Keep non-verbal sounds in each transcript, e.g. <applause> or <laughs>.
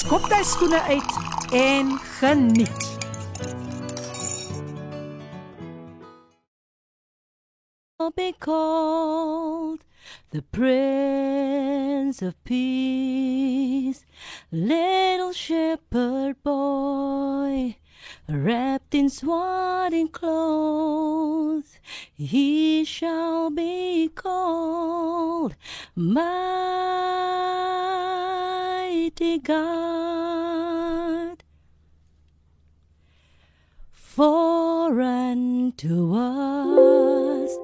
skop jy skoene uit en geniet. I'll be called the Prince of Peace, little shepherd boy, wrapped in swaddling clothes. He shall be called mighty God. For unto us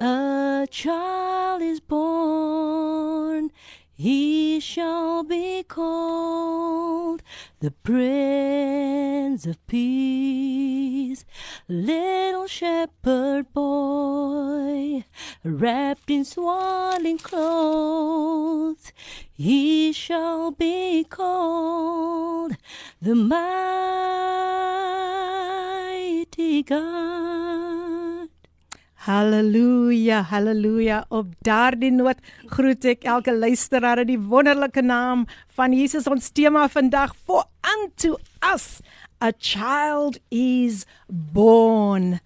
a child is born, he shall be called the Prince of Peace. Little shepherd boy, wrapped in swaddling clothes, he shall be called the mighty God. Halleluja, halleluja. Op daardie noot groet ek elke luisteraar in die wonderlike naam van Jesus. Ons tema vandag for unto us a child is born.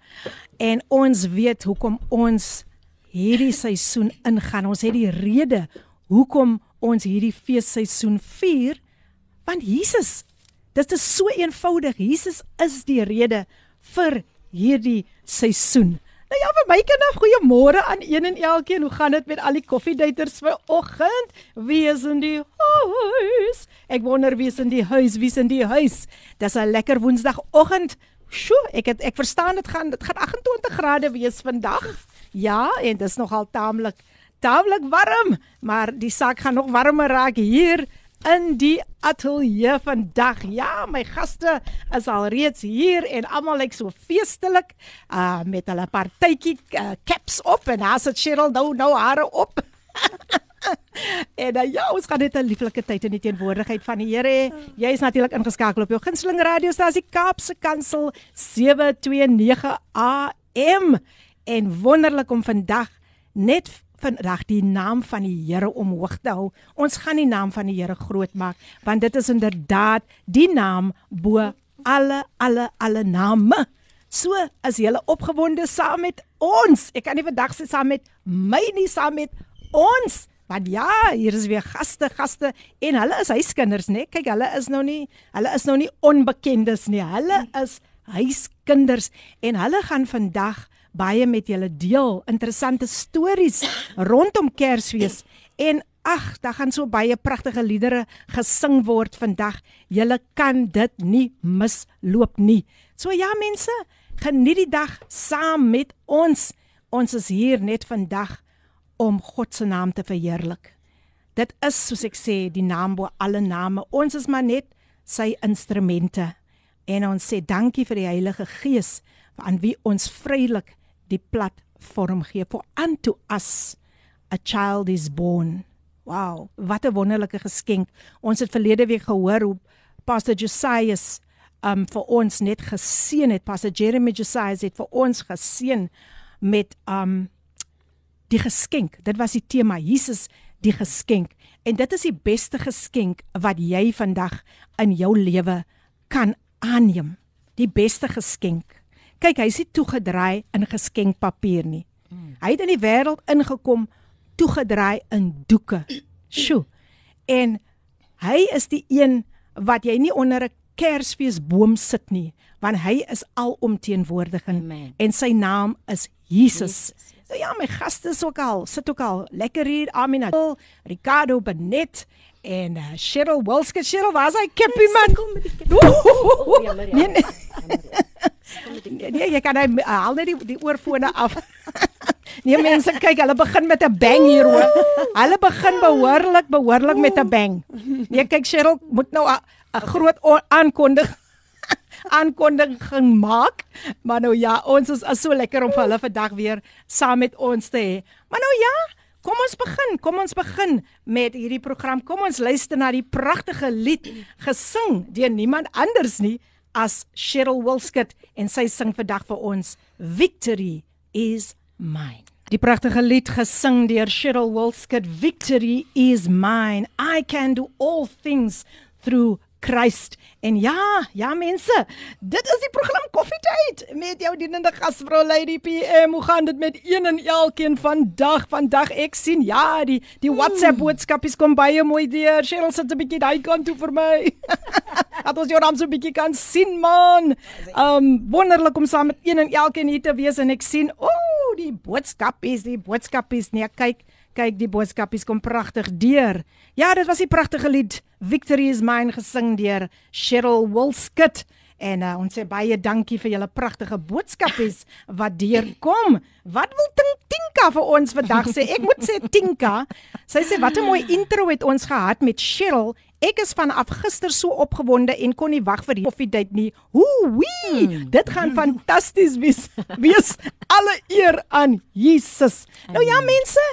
En ons weet hoekom ons hierdie seisoen ingaan. Ons het die rede hoekom ons hierdie feesseisoen vier want Jesus. Dit is so eenvoudig. Jesus is die rede vir hierdie seisoen. Nou ja, vir my kinders, goeiemôre aan een en elkeen. Hoe gaan dit met al die koffiedaters vanoggend? Wie is in die huis? Ek wonder wie is in die huis? Wie is in die huis? Dis 'n lekker Woensdagoggend. Sjoe, ek het ek verstaan dit gaan dit gaan 28 grade wees vandag. Ja, en dis nogal taamlik taamlik warm, maar die saak gaan nog warmer raak hier in die ateljee vandag. Ja, my gaste is al reeds hier en almal lyk so feestelik uh met hulle partytjie uh, caps op en as dit Cheryl nou nou hare op. <laughs> en uh, ja, ons gaan net 'n lieflike tyd in die teenwoordigheid van die Here. Jy is natuurlik ingeskakel op jou gunsteling radiostasie Kaapse Kansel 729 AM. En wonderlik om vandag net vandag die naam van die Here omhoog te hou. Ons gaan die naam van die Here groot maak want dit is inderdaad die naam bo alle alle alle name. So as jy opgewonde saam met ons. Ek kan nie vandag sê saam met my nie, saam met ons. Want ja, hier is weer gaste, gaste en hulle is huiskinders, né? Kyk, hulle is nou nie hulle is nou nie onbekendes nie. Hulle is huiskinders en hulle gaan vandag baie met julle deel interessante stories rondom Kersfees en ag, daar gaan so baie pragtige liedere gesing word vandag. Julle kan dit nie misloop nie. So ja mense, geniet die dag saam met ons. Ons is hier net vandag om God se naam te verheerlik. Dit is soos ek sê, die naam bo alle name. Ons is maar net sy instrumente. En ons sê dankie vir die Heilige Gees aan wie ons vrylik die platform gee vir unto us a child is born. Wow, wat 'n wonderlike geskenk. Ons het verlede week gehoor hoe Pastor Josias um vir ons net geseën het. Pastor Jeremy Josias het vir ons geseën met um die geskenk. Dit was die tema Jesus die geskenk. En dit is die beste geskenk wat jy vandag in jou lewe kan aanneem. Die beste geskenk. Kyk, hy's nie toegedraai in geskenkpapier nie. Hy het in die wêreld ingekom toegedraai in doeke. Sjoe. En hy is die een wat jy nie onder 'n Kersfeesboom sit nie, want hy is alomteenwoordig en sy naam is Jesus. Jesus. Nou ja, my gaste is ook al, sit ook al lekker hier. Amina, Ricardo Benet en uh, Cheryl Wilske. Cheryl, waar's hy kippie man? Kom met die kippie. Nee, nee. Nee, jy kan hy haal net die die oorfone af. <laughs> Nee mense, kyk, hulle begin met 'n bang hier hoor. Hulle begin behoorlik behoorlik met 'n bang. Nee, kyk Cheryl moet nou 'n groot aankondig <laughs> aankondiging maak. Maar nou ja, ons is, is so lekker om vir hulle vandag weer saam met ons te hê. Maar nou ja, kom ons begin. Kom ons begin met hierdie program. Kom ons luister na die pragtige lied gesing deur niemand anders nie as Cheryl Wilskut en sy sing vandag vir ons Victory is mine. Die pragtige lied gesing deur Cheryl Wilskut Victory is mine. I can do all things through Christ. En ja, ja mense, dit is die program Koffietyd met jou dienende gasvrou Lady PM. Hoe gaan dit met een en elkeen vandag? Vandag ek sien ja, die die WhatsApp boodskapies kom baie mooi deur. Cheryl sit 'n bietjie daai kant toe vir my. <laughs> Dat ons jou naam so 'n bietjie kan sien man. Um wonderlik om saam met een en elkeen hier te wees en ek sien, ooh, die boodskapies, die boodskapies. Nee, kyk, Kyk, die boodskapies kom pragtig deur. Ja, dit was 'n pragtige lied Victory is mine gesing deur Cheryl Wilskut. En uh, ons sê baie dankie vir julle pragtige boodskapies wat deurkom. Wat wil Tink Tinka vir ons vandag sê? Ek moet sê Tinka, sy sê wat 'n mooi intro het ons gehad met Cheryl Ek is vanaf gister so opgewonde en kon nie wag vir die koffie date nie. Hoe wee! Mm. Dit gaan mm. fantasties wees. Wees alle eer aan Jesus. Amen. Nou ja mense,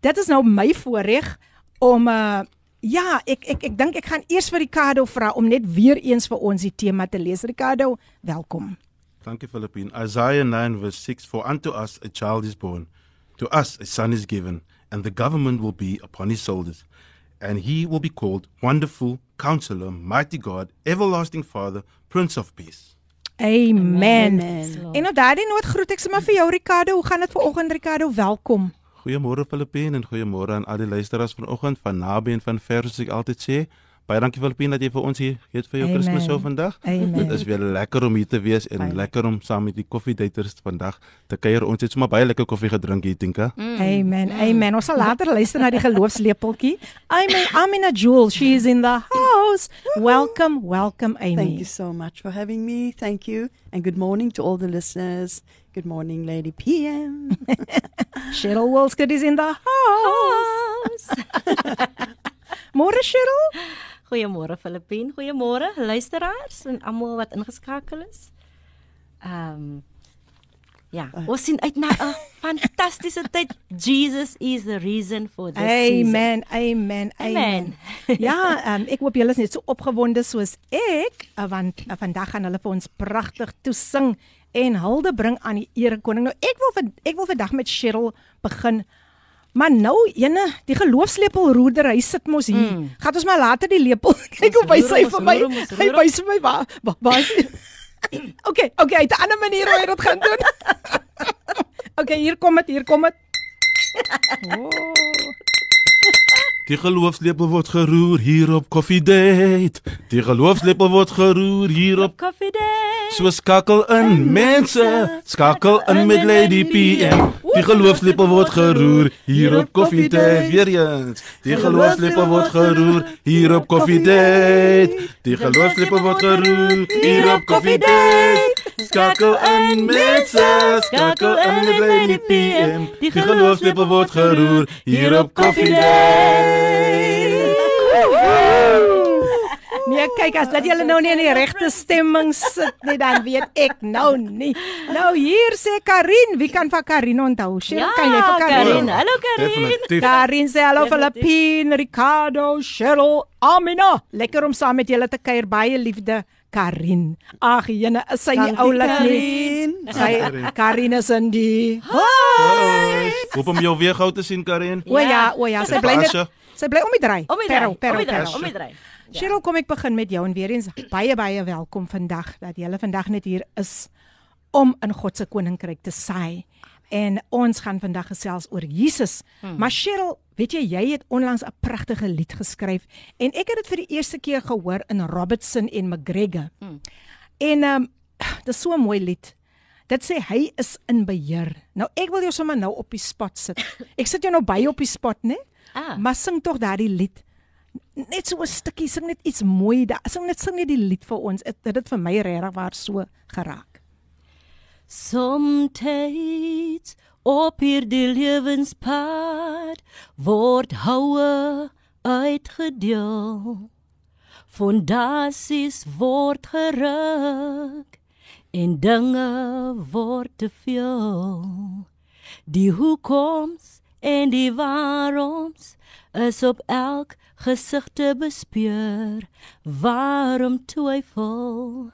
dit is nou my voorreg om uh ja, ek ek ek dink ek gaan eers vir Ricardo vra om net weer eens vir ons die tema te lees. Ricardo, welkom. Thank you, Philippine. Isaiah 9, verse 6 For unto us a child is born, to us a son is given, and the government will be upon his shoulders. And he will be called Wonderful, Counselor, Mighty God, Everlasting Father, Prince of Peace. Amen. Amen. En op daardie noot groet ek sommer vir jou Ricardo. Hoe gaan dit vanoggend Ricardo? Welkom. Goeiemôre Filippine en goeiemôre aan al die luisteraars vanoggend van naby en van ver soos ek altyd sê. Baie dankie Filippine dat jy vir ons hier het vir jou Amen. Kersfees show vandag. Amen. Dit is weer lekker om hier te wees en Fyn. lekker om saam met die koffiedaters vandag te kuier. Ons het sommer baie lekker koffie gedrink hier, Tinka. Amen. Amen. Ons sal later luister na die geloofslepeltjie. Amen. Amina Jewel, she is in the house. Welcome, welcome Amy. Thank you so much for having me. Thank you. And good morning to all the listeners. Good morning, Lady PM. <laughs> Cheryl Wilskut is in the house. <laughs> Môre Cheryl? Goeiemôre Filippien, goeiemôre luisteraars en almal wat ingeskakel is. Ehm um, ja, ons sien uit na 'n <laughs> fantastiese tyd. Jesus is the reason for this season. Amen. Amen. Amen. Amen. ja, um, ek hoop julle is net so opgewonde soos ek, uh, want uh, vandag gaan hulle vir ons pragtig toesing en hulde bring aan die Here Koning. Nou ek wil ek wil vandag met Cheryl begin. Maar nou ene, die geloofslepel roerder, hy sit mos hier. Mm. Gaan ons maar later die lepel <laughs> kyk hoe hy hom, vir my. Hy wys vir my waar waar is hy? Okay, okay, hy het 'n ander manier hoe hy dit gaan doen. okay, hier kom dit, hier kom dit. Oh. Die geloofslepel word geroer hier op Coffee Date. Die geloofslepel word geroer hier op Coffee day. So skakel in mense, skakel in met Lady PM. Die geloofslepel word geroer hier op Coffee Date weer eens. Die geloofslepel word geroer hier op Coffee Date. Die geloofslepel word geroer hier op Coffee Date. Skakel in mense, skakel in met Lady PM. Die geloofslepel word geroer hier op Coffee Date. Nee, kyk as dat julle nou nie in die regte stemming sit nie, dan weet ek nou nie. Nou hier sê Karin, wie kan van Karin onthou? Cheryl, Ja, kan jy vir Karin? Hallo Karin. Karin sê hallo vir. Lapine, Ricardo, Cheryl, Amina. Lekker om saam met julle te kuier. Baie liefde, Karin. Ag, jene, is sy nie oulik nie. Karin. Sy Karin is in die. Hoop om jou weer gou te sien Karin. O ja, o ja, sy bly net. Sy bly om die draai. Om die Pero, draai. pero, Om die draai. pero. Om die draai. Cheryl, kom ek begin met jou en weer eens baie baie welkom vandag dat jy vandag net hier is om in God se koninkryk te saai. En ons gaan vandag gesels oor Jesus. Hmm. Maar Cheryl, weet jy jy het onlangs 'n pragtige lied geskryf en ek het dit vir die eerste keer gehoor in Robertson en McGregor. Hmm. En ehm um, dis so 'n mooi lied. Dit sê hy is in beheer. Nou ek wil jou sommer nou op die spot sit. <coughs> Ek sit jou nou baie op die spot, né? Ah. Maar sing tog daardie lied. Net so 'n stukkie, sing net iets mooi. Da, sing net sing net die lied vir ons. Dit het vir my regtig waar so geraak. Somtyds op hierdie lewenspad word houe uitgedeel. fondasies word geruk en dinge word te veel. Die hoekoms en die waaroms is op elk gesig te bespeur. Waarom twyfel?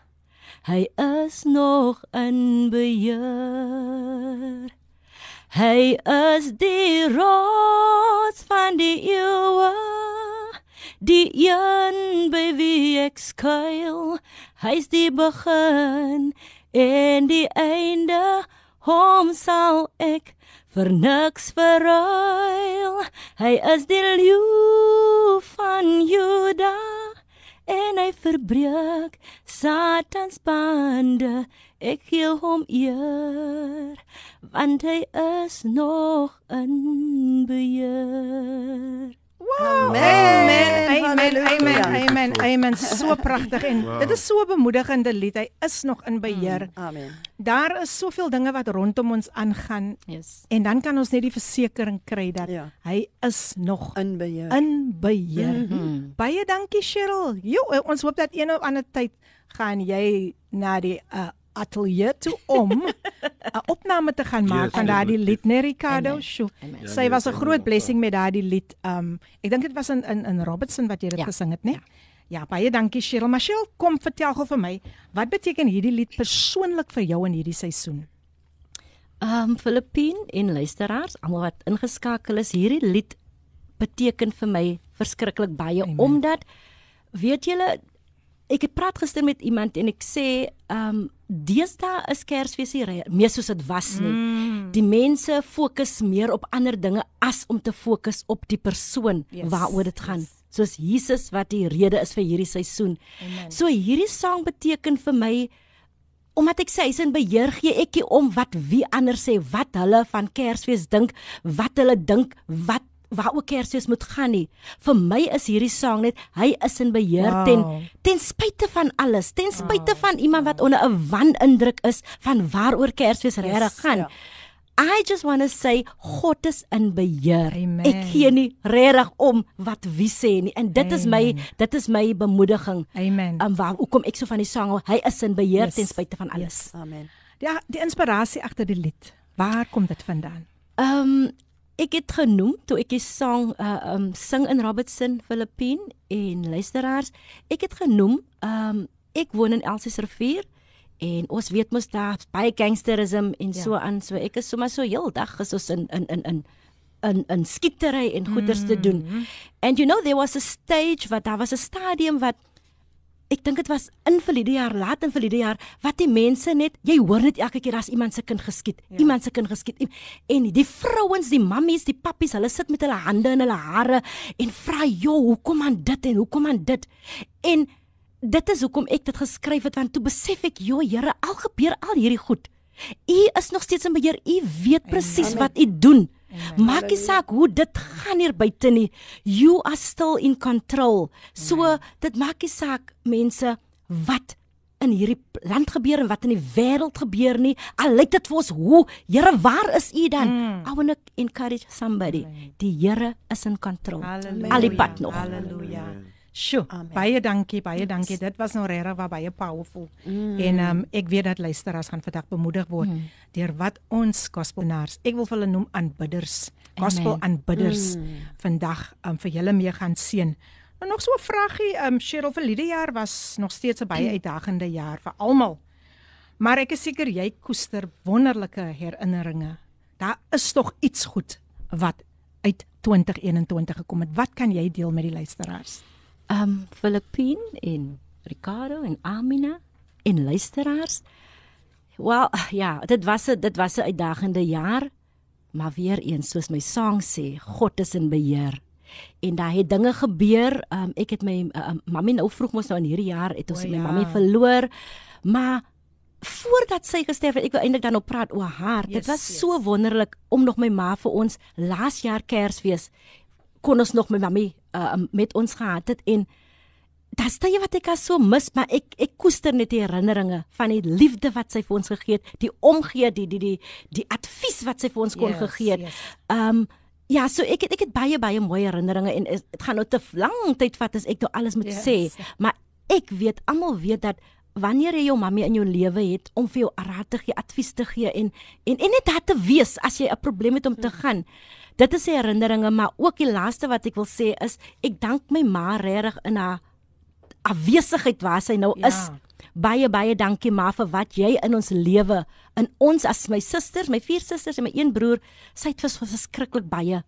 Hy is nog in beheer. Hy is die rots van die eeue, die een by wie ek skuil. Hy's die begin en die einde, hom sal ek vir niks verruil. Hy is die leeu van Juda en hy verbreek Satans bande. Ek gee hom eer want hy is nog in beheer. Wow. Amen. Amen. Amen. Amen. Amen. So pragtig en Wow. dit is so bemoedigende lied. Hy is nog in beheer. Amen. Daar is soveel dinge wat rondom ons aangaan Yes. en dan kan ons net die versekering kry dat Ja. hy is nog In beheer. in beheer. Hmm. Baie dankie Cheryl. Jo, eh, ons hoop dat een of ander tyd gaan jy na die uh, ateljee toe om <laughs> 'n opname te gaan maak Yes, van daardie lied, né Ricardo? Sjoe. Ja, Sy nee, was 'n groot blessing met daardie lied. Um ek dink dit was in in in Robertson wat jy dit Ja. gesing het, né? Ja, baie dankie Cheryl. Maar Cheryl, kom vertel gou vir my, wat beteken hierdie lied persoonlik vir jou in hierdie seisoen? Um Filippien en luisteraars, almal wat ingeskakel is, hierdie lied beteken vir my verskriklik baie Amen. Amen. omdat weet julle ek het praat gister met iemand en ek sê um deesdae is Kersfees nie meer soos dit was nie. Mm. Die mense fokus meer op ander dinge as om te fokus op die persoon Yes, waaroor dit gaan. yes. Soos Jesus wat die rede is vir hierdie seisoen. Amen. So hierdie sang beteken vir my omdat ek sê hy's in beheer gee ek nie om wat wie anders sê wat hulle van Kersfees dink, wat hulle dink, wat waaroor Kersfees moet gaan nie. Vir my is hierdie sang net hy is in beheer Wow. ten ten spyte van alles, ten spyte wow. van iemand wat onder 'n wanindruk is van waaroor Kersfees regtig gaan. ja. I just want to say God is in beheer. Amen. Ek gee nie regtig om wat wie sê nie en dit is my Amen. dit is my bemoediging. Amen. Um, waar hoekom ek so van die sang hy is in beheer Yes. yes. ten spyte van alles. Amen. Ja, die inspirasie agter die lied. Waar kom dit vandaan? Ehm um, ek het genoem toe ek die sang uh um sing in Robertson, Filippien en luisteraars, ek het genoem um, ek woon in Elsies rivier en ons weet mos daar baie gangsterisme en Ja. so aan, so ek is sommer so heeldag is ons in in in in in in skietery en goeders mm. te doen. And you know there was a stage wat daar was 'n stadium wat ek dink dit was in verlede jaar, laat in verlede jaar, wat die mense net, jy hoor net elke keer as iemand se kind geskiet, Ja. iemand se kind geskiet. En die vrouens, die mammies, die pappies, hulle sit met hulle hande in hulle hare en vra, "Jo, hoekom aan dit en hoekom aan dit?" En dit is hoekom ek dit geskryf het want toe besef ek, "Jo, Here, al gebeur al hierdie goed. U is nog steeds in beheer. U weet presies Amen. wat u doen." Maak nie saak hoe dit gaan hier buite nie. You are still in control. So dit maak nie saak mense wat in hierdie land gebeur en wat in die wêreld gebeur nie. Al lyk dit vir ons hoe, Here, waar is U dan? Mm. I want to encourage somebody. Die Here is in control. Al die pad nog. Halleluja. Sjoe, baie dankie, baie dankie. Dit was nou regtig wa- baie powerful. Mm. En um, ek weet dat luisteraars gaan vandag bemoedig word mm. deur wat ons gospelnaars, ek wil vir hulle noem aanbidders, gospel aanbidders mm. vandag um, vir julle mee gaan seën. Nou nog so 'n vraagie, um, Cheryl, verlede jaar was nog steeds 'n baie uitdagende jaar vir almal. Maar ek is seker jy koester wonderlike herinneringe. Daar is tog iets goed wat uit 2021 gekom het. Wat kan jy deel met die luisteraars? Um Filippien en Ricardo en Amina en luisteraars. Wel, ja, dit was 'n dit was 'n uitdagende jaar, maar weer eens soos my sang sê, God is in beheer. En daar het dinge gebeur. Um ek het my uh, um, mami nou vroeg mos nou in hierdie jaar het ons O, my ja. mami verloor. Maar voordat sy gesterf het, ek wil eintlik dan op praat oor haar. Yes, dit was yes. so wonderlik om nog my ma vir ons laas jaar Kersfees kon ons nog my mami uh, met ons gehad het en staan jy wat ek so mis, maar ek ek koester net die herinneringe van die liefde wat sy vir ons gegee het, die omgee, die die die die advies wat sy vir ons kon Yes, gegee het. yes. Um ja, so ek het, ek het baie baie mooi herinneringe en dit gaan nou te lang tyd vat as ek nou alles moet Yes. sê, maar ek weet almal weet dat wanneer jy jou mamma in jou lewe het om vir jou raad te gee, advies te gee en en en net daar te wees as jy 'n probleem het om te gaan. Dit is 'n herinneringe, maar ook die laaste wat ek wil sê is ek dank my ma regtig in haar afwesigheid waar sy nou Ja. is. Baie baie dankie ma vir wat jy in ons lewe, in ons as my susters, my vier susters en my een broer, sy het vers- verskriklik baie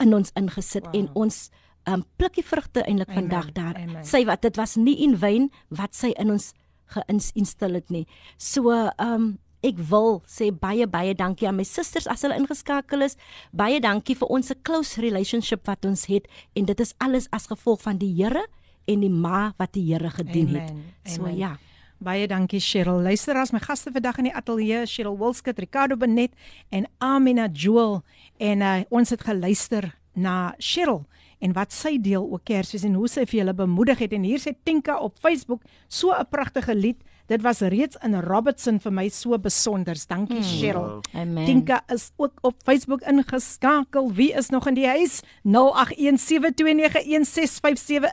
in ons ingesit wow. en ons um plukkie vrugte eintlik vandag daar. amen. Sy wat dit was nie in wyn wat sy in ons geinstel het nie. So um ek wil sê baie baie dankie aan my susters as hulle ingeskakel is. Baie dankie vir ons 'n close relationship wat ons het en dit is alles as gevolg van die Here en die ma wat die Here gedien het. Amen, So amen. ja. Baie dankie Cheryl. Luister as my gaste vandag in die ateljee, Cheryl Wilskut, Ricardo Benet en Amina Joel en uh, ons het geluister na Cheryl en wat sy deel ook Kersfees en hoe sy vir julle bemoedig het en hier sê Tinka op Facebook so 'n pragtige lied. Dit was reeds in Robertson vir my so besonders. Dankie hmm. Cheryl. Amen. Tinka is ook op Facebook ingeskakel. Wie is nog in die huis? 0817291657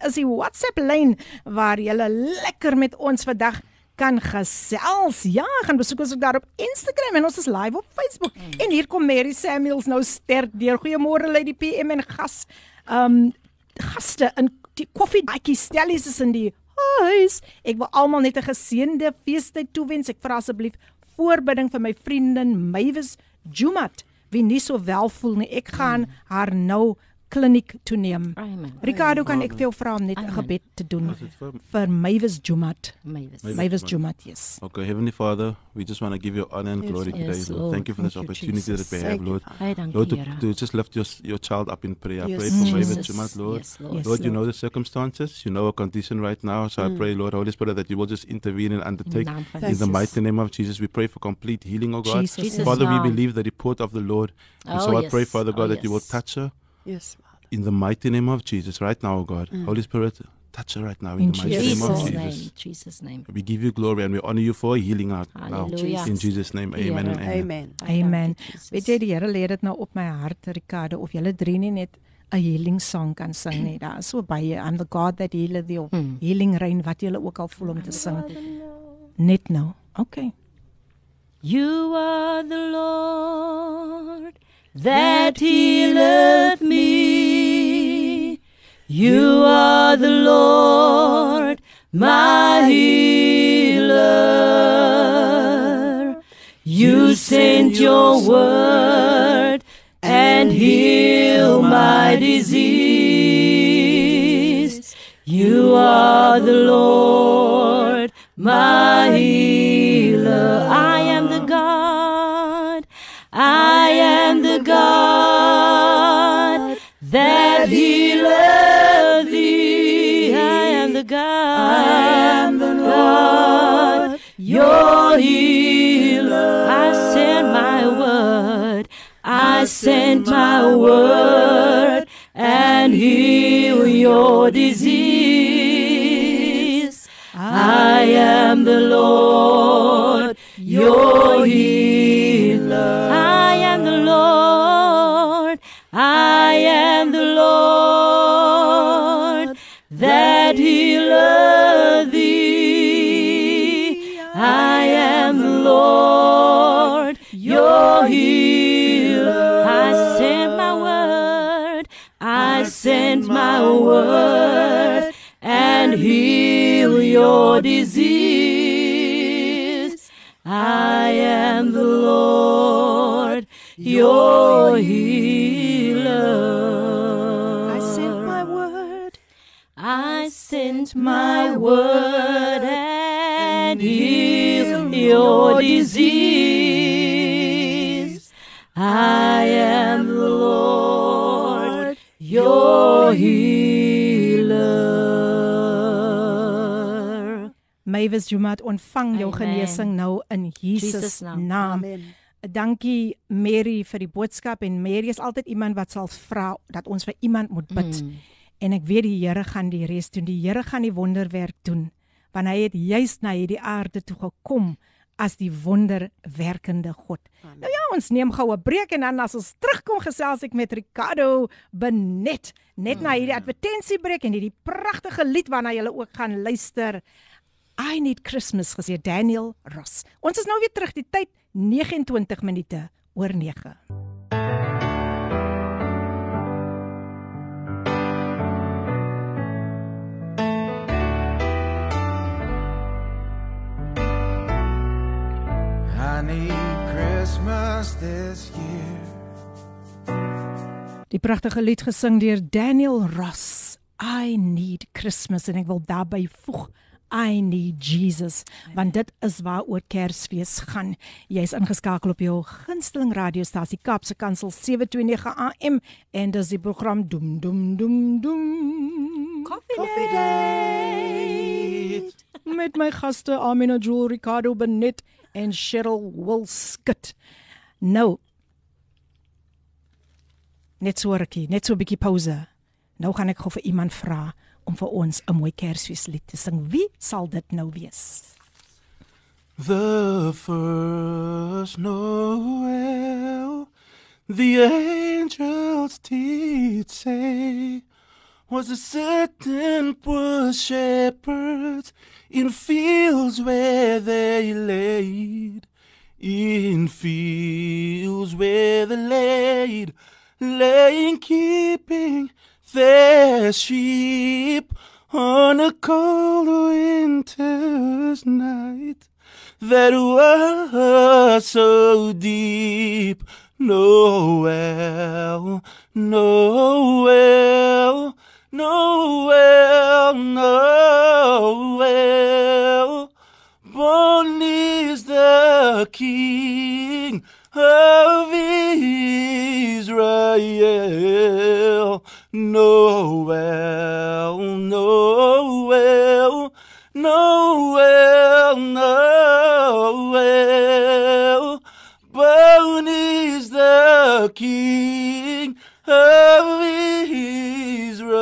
is die WhatsApp lyn waar jy lekker met ons vandag kan gesels. Ja, gaan besoek ons ook daar op Instagram en ons is live op Facebook. Mm. En hier kom Mary Samuels nou sterk deur. Goeiemôre Lady PM en gas. Um gaste in die koffiedaatjie stellies is in die huis. Ek wil almal net 'n geseënde feestyd toewens. Ek vra asseblief voorbidding vir my vriendin Mavis Jumat wie nie so wel voel nie. Ek gaan haar nou kliniek toe neem. Amen. Ricardo kan ek vir jou vra om net 'n Amen. gebed te doen Is for- vir Mavis Jumat. Mavis. Mavis. Mavis Jumat, yes. Okay, Heavenly Father, we just want to give you honor and Yes, glory today, Yes, Lord. Lord. Thank you for this you, opportunity Jesus. that we have, Lord. Father. Baie dankie Lord, to, to just lift your, your child up in prayer. I Yes, pray for Mavis Jumat, Lord. Yes, Lord. Yes, Lord, you know the circumstances, you know her condition right now. So I mm. pray, Lord, Holy Spirit, that you will just intervene and undertake. die naam van In the mighty name of Jesus, we pray for complete healing, oh God. Jesus. Jesus' Father, we believe the report of the Lord. And Oh, so I yes. pray, Father God, Oh, that you will touch her Yes, Father. in the mighty name of Jesus right now, oh God. Mm. Holy Spirit, touch her right now in, In the mighty Jesus' name of Jesus' Jesus. name. Jesus' name. We give you glory and we honor you for healing her now. Hallelujah. In Jesus' name, amen and amen. Amen. Baie Amen. dankie, Jesus. Weet jy die Here lê dit nou op my hart Ricardo of julle drie nie net 'n healing song kan sing nie. Daar is so baie I'm the God that healeth thee of Hmm. healing rain wat julle ook al voel om te sing. Net nou. Okay. You are the Lord that healeth me. You are the Lord, my healer. You sent your word and heal my disease. You are the Lord, my healer. I am the God. I am God that He healeth thee. I am the God. I am the Lord, your healer. I sent my word. I sent my word and heal your disease. Ontvang jou Amen. genesing nou in Jesus, Jesus naam. naam. Amen. Dankie Mary vir die boodskap en Mary is altyd iemand wat sal vra dat ons vir iemand moet bid. Mm. En ek weet die Here gaan die res doen. Die Here gaan die wonderwerk doen. Want hy het juis na hierdie aarde toe gekom as die wonderwerkende God. Amen. Nou ja, ons neem gou 'n breek en dan as ons terugkom gesels ek met Ricardo Benet net na hierdie advertensiebreek en hierdie pragtige lied waarna jy ook gaan luister. I Need Christmas gesê Daniel Ross. Ons is nou weer terug die tyd 29 minute oor 9. I need Christmas this year. Die pragtige lied gesing deur Daniel Ross. I need Christmas en ek wil daarbey voeg I need Jesus want dit is waaroor Kersfees gaan. Jy's ingeskakel op jou gunsteling radiostasie Kapse Kansel 729 AM en dis die program Doem Doem Doem Doem. Coffee date. met my gaste Amina Jewel, Ricardo Benet en Cheryl Wilskut. Nou net so rukkie, net so 'n bietjie pause. Nou gaan ek gou vir iemand vra om vir ons 'n mooi Kersfeeslied te sing. Wie sal dit nou wees? The first Noel, the angels did say, was a certain poor shepherd in fields where they laid, in fields where they laid, laying keeping their sheep on a cold winter's night that was so deep. Noel, Noel, Noel, Noel. Born is the King of Israel. Noel, Noel, Noel, Noel. Born is the King of Israel.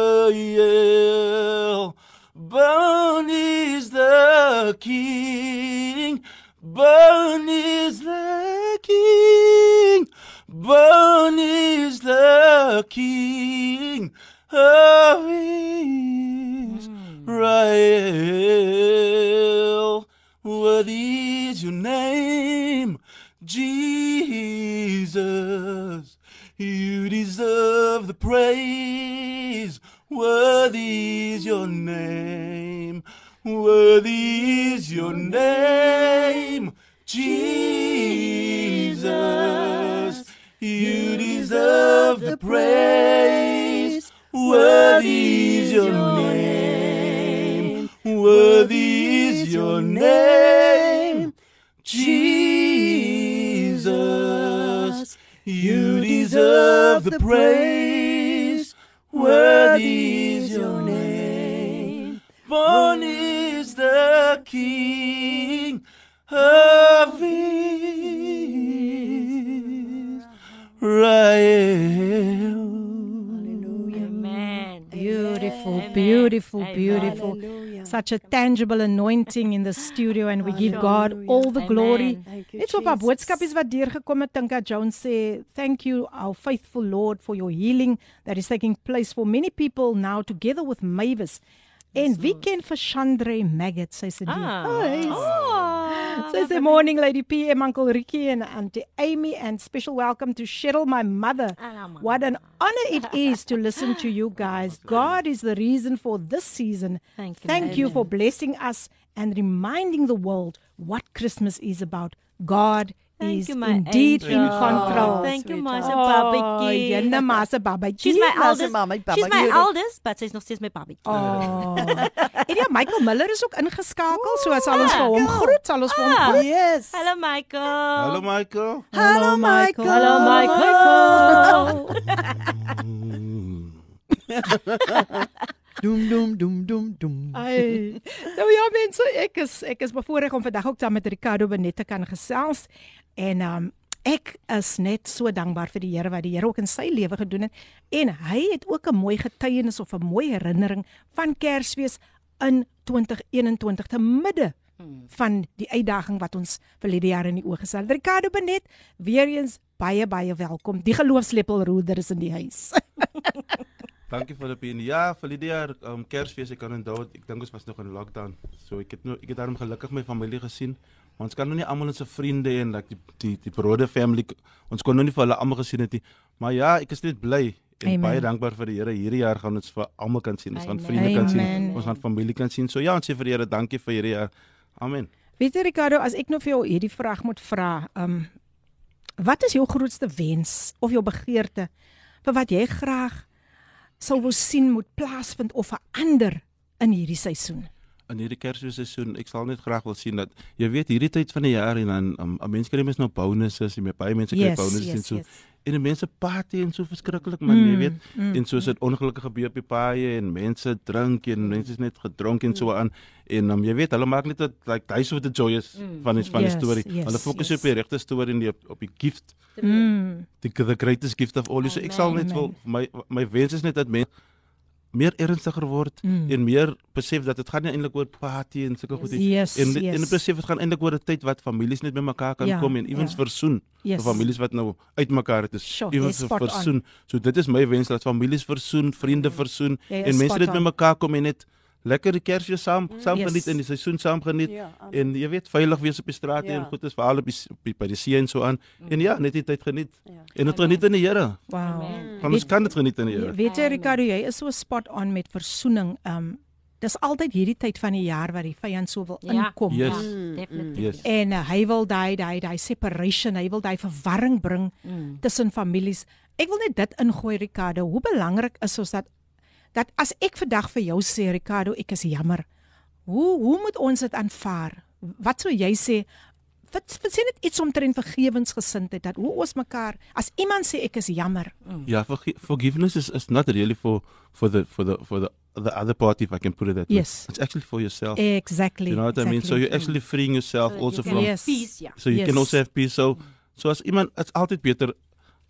Born is the King. Born is the King. Born is the King of Israel. Worthy is your name, Jesus. You deserve the praise. Worthy is your name. Worthy is your name, Jesus. You deserve the praise. Worthy is your name. Worthy is your name, Jesus. You deserve the praise. Worthy is your name. Born is the King of Israel. Amen. Beautiful, Amen. beautiful, Amen. beautiful. Hallelujah. Such a tangible anointing in the studio and we give God all the glory. Amen. Thank you, Net so 'n paar Jesus. boodskapies wat deurgekom het. Dink dat Jones sê, "Thank you our faithful Lord for your healing that is taking place for many people now together with Mavis." En wie ken vir Chandre Maggot? Sy sê, Ah. "Hi." Oh. Sy sê, "Morning Lady PM, Uncle Ricky and Auntie Amy and special welcome to Cheryl, my mother. What an honor it is to listen to you <laughs> guys. God is the reason for this season. Thank you, Thank you for blessing us and reminding the world what Christmas is about. God Thank is you, my indeed in angel. control. Thank you, my Oh, babatjie. jyne ma se babatjie. She's my eldest. mama, She's my eldest, but sy's nog steeds my babatjie. Oh. <laughs> en ja, Michael Miller is ook ingeskakel, so sal ons vir hom groet, sal ons vir hom Ah. groet. Yes. Hello Michael. Hello, Michael. Hello, Michael. Hello Michael. <laughs> Doem doem doem doem doem. Ai. Nou ja mense, ek is ek is bevoorreg om vandag ook saam met Ricardo Benet te kan gesels en um ek is net so dankbaar vir die Here wat die Here ook in sy lewe gedoen het en hy het ook 'n mooi getuienis of 'n mooi herinnering van Kersfees in 2021 te midde van die uitdaging wat ons verlede jaar in die oë gestel het. Ricardo Benet, weer eens baie baie welkom. Die geloofslepelroeder is in die huis. <laughs> Dankie Filippine. Ja, vir die jaar um, Kersfees ek kan onthou, ek dink ons was nog in lockdown. So ek het nou ek het daarom gelukkig my familie gesien. Ons kan nou nie almal ons se vriende en like die die die brode family ons kon nou nie vir hulle almal gesien het nie. Maar ja, ek is net bly en Amen. baie dankbaar vir die Here. Hierdie jaar gaan ons vir almal kan sien. Ons gaan Amen. vriende kan sien. Amen. Ons gaan familie kan sien. So ja, ons sê vir die Here dankie vir hierdie jaar. Amen. Weet jy Ricardo, as ek nou vir jou hierdie vraag moet vra, um wat is jou grootste wens of jou begeerte vir wat jy graag sou wou sien moet plaasvind of verander in hierdie seisoen? In hierdie Kersseisoen, ek sal net graag wil sien dat jy weet hierdie tyd van die jaar en dan um, um, mense kry mens nou bonuses en baie mense kry Yes, bonuses en yes, so. yes. En die mense party en so verskriklik man, jy Mm, weet. mm, en soos dit ongelukkige gebeur op die paaie en mense drink en mense is net gedronk en so aan en um, jy weet hulle maak net dat like daai so 'n joyous van die van die Yes, storie. yes, hulle fokus yes. op die regte storie en die op, op die gift, Mm. die the greatest gift of all. So ek sal net wil my my wens is net dat mense meer ernstiger word Mm. en meer besef dat dit gaan nie eintlik oor party en sulke goed nie. Yes, En yes. en besef dit gaan eintlik oor 'n tyd wat families net bymekaar kan Ja, kom en ewens ja. versoen. Yes. Vir families wat nou uitmekaar het is Sure, ewens spot on. versoen. So dit is my wens dat families versoen, vriende versoen Jy is en mense net bymekaar kom en net lekker die Kersfees saam saam Yes. geniet en die seisoen saam geniet. Ja, amen. En jy weet veilig wees op die strate Ja. en goed is veral op die, op die by die see en so aan. En ja, net die tyd geniet. Ja. En dit geniet in die Here. Wow. Want ons kan dit geniet in die Here. Weet jy Ricardo, jy is so spot on met versoening. Um dis altyd hierdie tyd van die jaar wat die vyand so wil Ja. inkom. Yes. Ja, definitief. Yes. En uh, hy wil daai daai daai separation, hy wil daai verwarring bring Mm. tussen families. Ek wil net dit ingooi Ricardo. Hoe belangrik is ons dat dat as ek vandag vir jou sê Ricardo, ek is jammer. Hoe hoe moet ons dit aanvaar? Wat sou jy sê? Wat sê net iets omtrent vergewensgesindheid dat hoe ons mekaar as iemand sê ek is jammer. Yeah, forgi- forgiveness is, is not really for for the for the for the the other party, if I can put it that way. Yes. It's actually for yourself. Exactly. you know what I mean? So exactly. you're actually freeing yourself So also you from. peace, ja. So you Yes. can also have peace. So so as iemand, it's altyd beter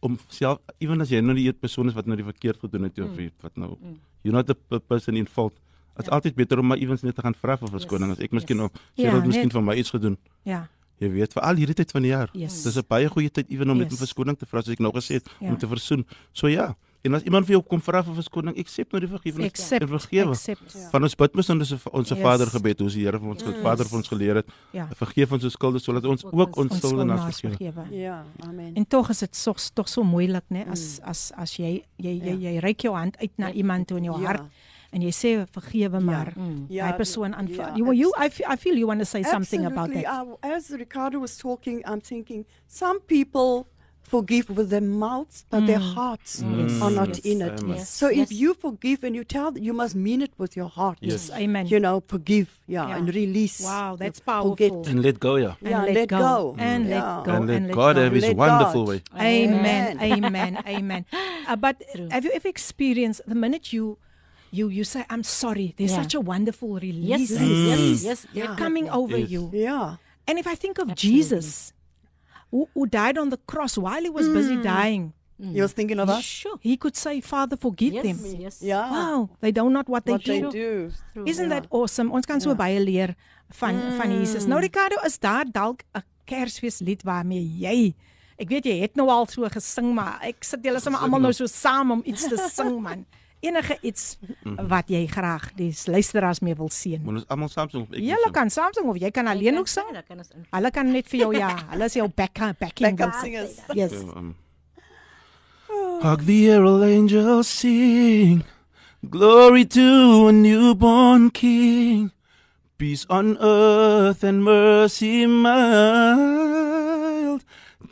om self, even as jy nou die persoon is wat nou die verkeerd gedoen het, of mm. wat nou, you're not the person in fault. It's Ja. altyd beter om maar ewens net te gaan vra vir verskoning as ek miskien yes. nou sê Ja, dat miskien net- van my iets gedoen. Ja. Jy weet, veral hierdie tyd van die jaar. Yes. Dis 'n baie goeie tyd ewen om net Yes. om verskoning te vra, soos ek nou gesê het, Ja. om te versoen. So ja, en as iemand vir jou kom vra vir verskoning, accept nou die vergifnis Accept. en vergewe. Ja. Van ons bid mos ons ons Yes. Vader gebed, hoe die Here vir ons yes. Vader vir ons geleer het. Ja. Vergeef ons ons skulde sodat ons Ook ook ons ons skulde nas naas vergewe. vergewe. Ja, amen. En tog is dit so tog so moeilik, né, as as as jy jy jy, jy reik jou hand uit na iemand toe in jou Ja. hart en jy sê vergewe maar. Mm. Ja, Daai persoon ja, aanvaar. You you I feel, I feel you want to say something about Absolutely. that. Uh, as Ricardo was talking, I'm thinking some people forgive with their mouths, but their mm. hearts Yes. are not Yes. in it. Yes. So Yes. if you forgive and you tell, you must mean it with your heart. Yes. Amen. You know, forgive, yeah, Yeah. and release. Wow, that's You powerful. Forget. And let go, ja. Yeah, and let go. And let Yeah. go And let let God go. have his Let wonderful God. way. Amen. Amen. Amen. Amen. <laughs> Uh, but True. have you ever experienced the minute you you you say I'm sorry, there's Yeah. such a wonderful release Yes, mm. yes, yes, Yeah. coming over Yes. you. Yeah. And if I think of Absolutely. Jesus who, who died on the cross while he was busy dying, You was thinking of us? Sure. he could say, Father, forgive Yes, them. yes. Yeah. Wow, they don't know what they What do. they do. Isn't Ja. that awesome? Ons kan so Ja. baie leer van van Jesus. Nou Ricardo, is daar dalk 'n Kersfeeslied waarmee jy Ek weet jy het nou al so gesing, maar ek sit julle sommer almal nou so saam om iets te <laughs> sing man. Enige iets wat jy graag die luisteraars mee wil seën. Moet ons almal saam sing of ek Julle kan saam sing of jy kan alleen ook sing. Kan. Hulle kan net vir jou ja, <laughs> hulle is jou back backing. Backup band. singers. Yes. Um, Hark the herald angels sing, glory to a newborn King, peace on earth and mercy mild.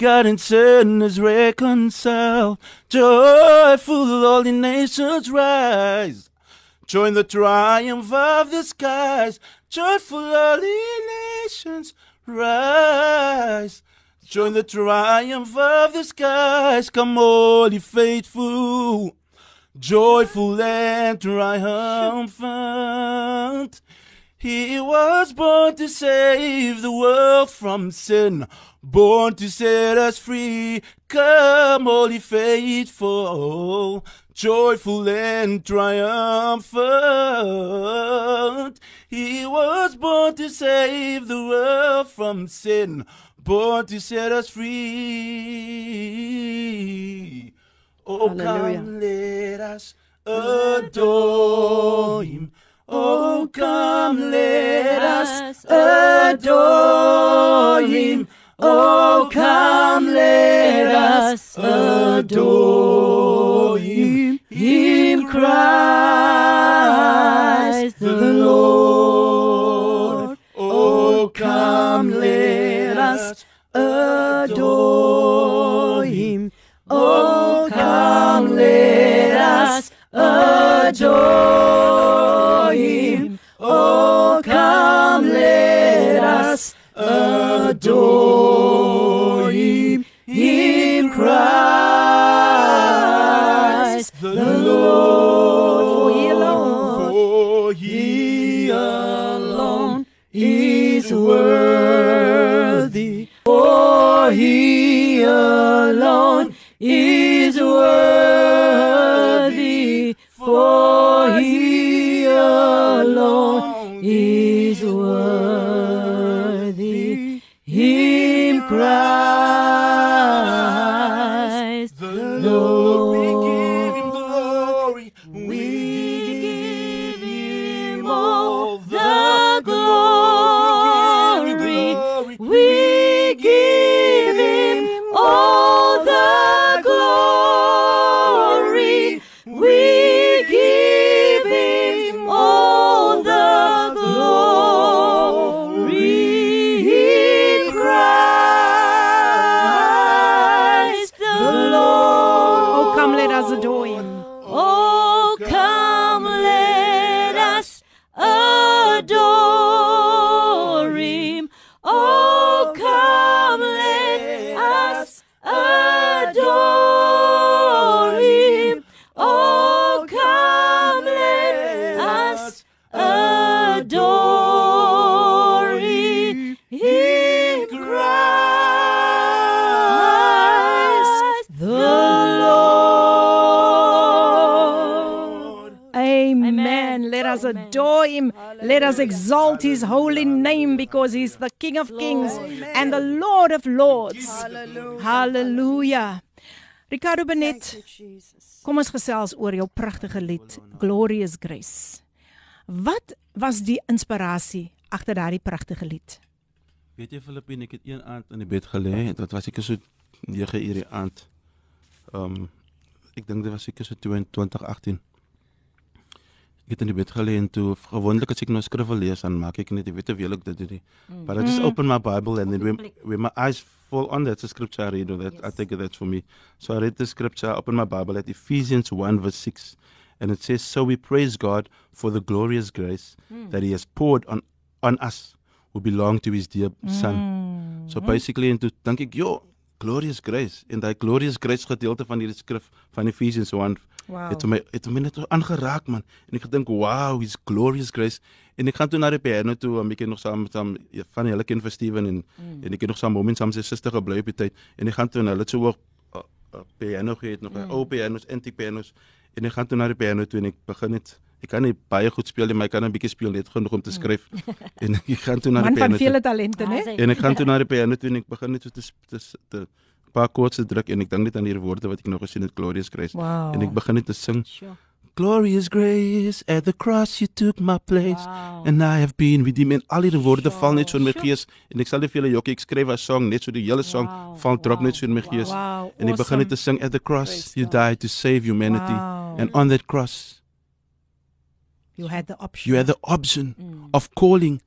God and sinners reconciled, joyful all the nations rise. Join the triumph of the skies, joyful all the nations rise. Join the triumph of the skies, come all ye faithful, joyful and triumphant. He was born to save the world from sin, born to set us free. Come, holy faithful, joyful and triumphant. He was born to save the world from sin, born to set us free. Oh, Hallelujah. come, let us adore him. Oh, come, let us adore him. Oh, come, let us adore him. Him, Christ the Lord. Oh, come, let us adore him. Oh, come, let us adore him. Oh, come, let us adore all the glory. Exalt his holy name because he's the King of kings and the Lord of lords. Hallelujah. Hallelujah. Ricardo Benet, kom ons gesels oor jou pragtige lied Glorious Grace. Wat was die inspirasie agter daardie pragtige lied? Weet jy Filippine, ek het een aand in die bed gelê en dit was seker so 9 uur die aand. Um ek dink dit was seker so 2018. Ek het in die bed gelê en toe gewoonlik as ek nou skrif wil lees dan maak ek net weet of jy dit doen. But I just open my Bible and then when, when my eyes fall on that scripture I read or that I Yes. take it that's for me. So I read the scripture, I open my Bible at Ephesians 1 verse 6 and it says so we praise God for the glorious grace that he has poured on on us who belong to his dear son. So basically en toe dink ek, "Jo, glorious grace." En daai glorious grace gedeelte van hierdie skrif van Ephesians 1 Wow. het my het my net aangeraak man. En ek gedink, "Wow, his glorious grace." En ek gaan toe na die piano toe, 'n bietjie nog saam met hom van die hele kind vir Steven en mm. en ek het nog saam hom en saam sy suster gebly op die tyd. En ek gaan toe en hulle het so hoog uh, uh, piano gehad, nog mm. ou pianos, antique pianos. En ek gaan toe na die piano toe en ek begin net ek kan nie baie goed speel nie, maar ek kan 'n bietjie speel net genoeg om te skryf. <laughs> en ek gaan toe na die Man van piano. vele talente, né? En ek gaan toe <laughs> na die piano toe en ek begin net so te te te paar koorde druk en ek dink net aan hierdie woorde wat ek nog gesien het Glorious Grace. Wow. En ek begin net te sing Sure. Glorious Grace at the cross you took my place Wow. and I have been redeemed en al hierdie woorde val net so in my Sure. gees en ek sal nie vir julle jokkie ek skryf 'n song net so die hele song Wow, drop net so in my gees Wow. en ek begin net te sing at the cross Praise you died to save humanity and on that cross You had the option. you had the option Mm. of calling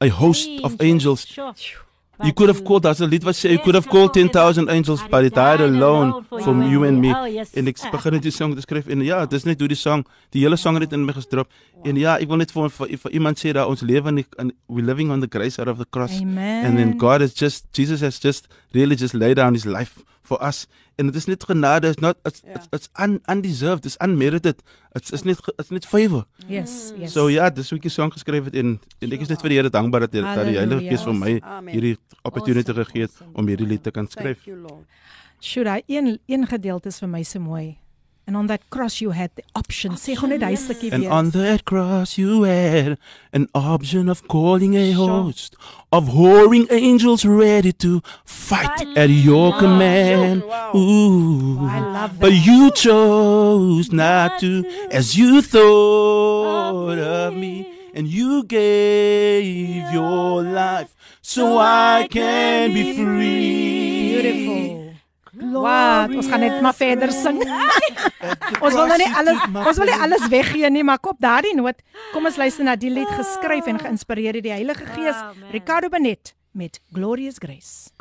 a host of angels Sure. You could have called as 'n lied wat sê you could have called know, 10,000 angels But he died alone for from you and me. Oh, yes. En ek begin net die song te skryf en ja, dis net hoe die song, die hele song het in my gestrop. En ja, ek wil net vir vir, vir iemand sê dat ons lewe in in we living on the grace out of the cross. Amen. And then God has just Jesus has just really just laid down his life for us. En dit is net genade, it's not it's Ja. it's, it's un, undeserved, it's unmerited. It's it's net it's net favor. Yes, yes. So ja, dis hoe ek die song geskryf het en en ek is net vir die Here dankbaar dat hy dat die Heilige. Gees vir my Amen. hierdie opportunity Awesome, gegee het awesome. om hierdie lied te kan skryf. Thank you, Lord. Daai een een gedeelte is vir my so mooi. And on that cross you had the option. Sê gou net hy stukkie And weer. on that cross you had an option of calling a host of whoring angels ready to fight at your command. Ooh. I love But you chose not to as you thought of me and you gave your life so I can be free. Beautiful. Wat? Ons gaan net maar verder sing. ons wil nou nie alles ons wil nie alles weggee nie, maar op daardie noot, kom ons luister na die lied geskryf en geïnspireer deur die Heilige Gees, man. Ricardo Benet met Glorious Grace.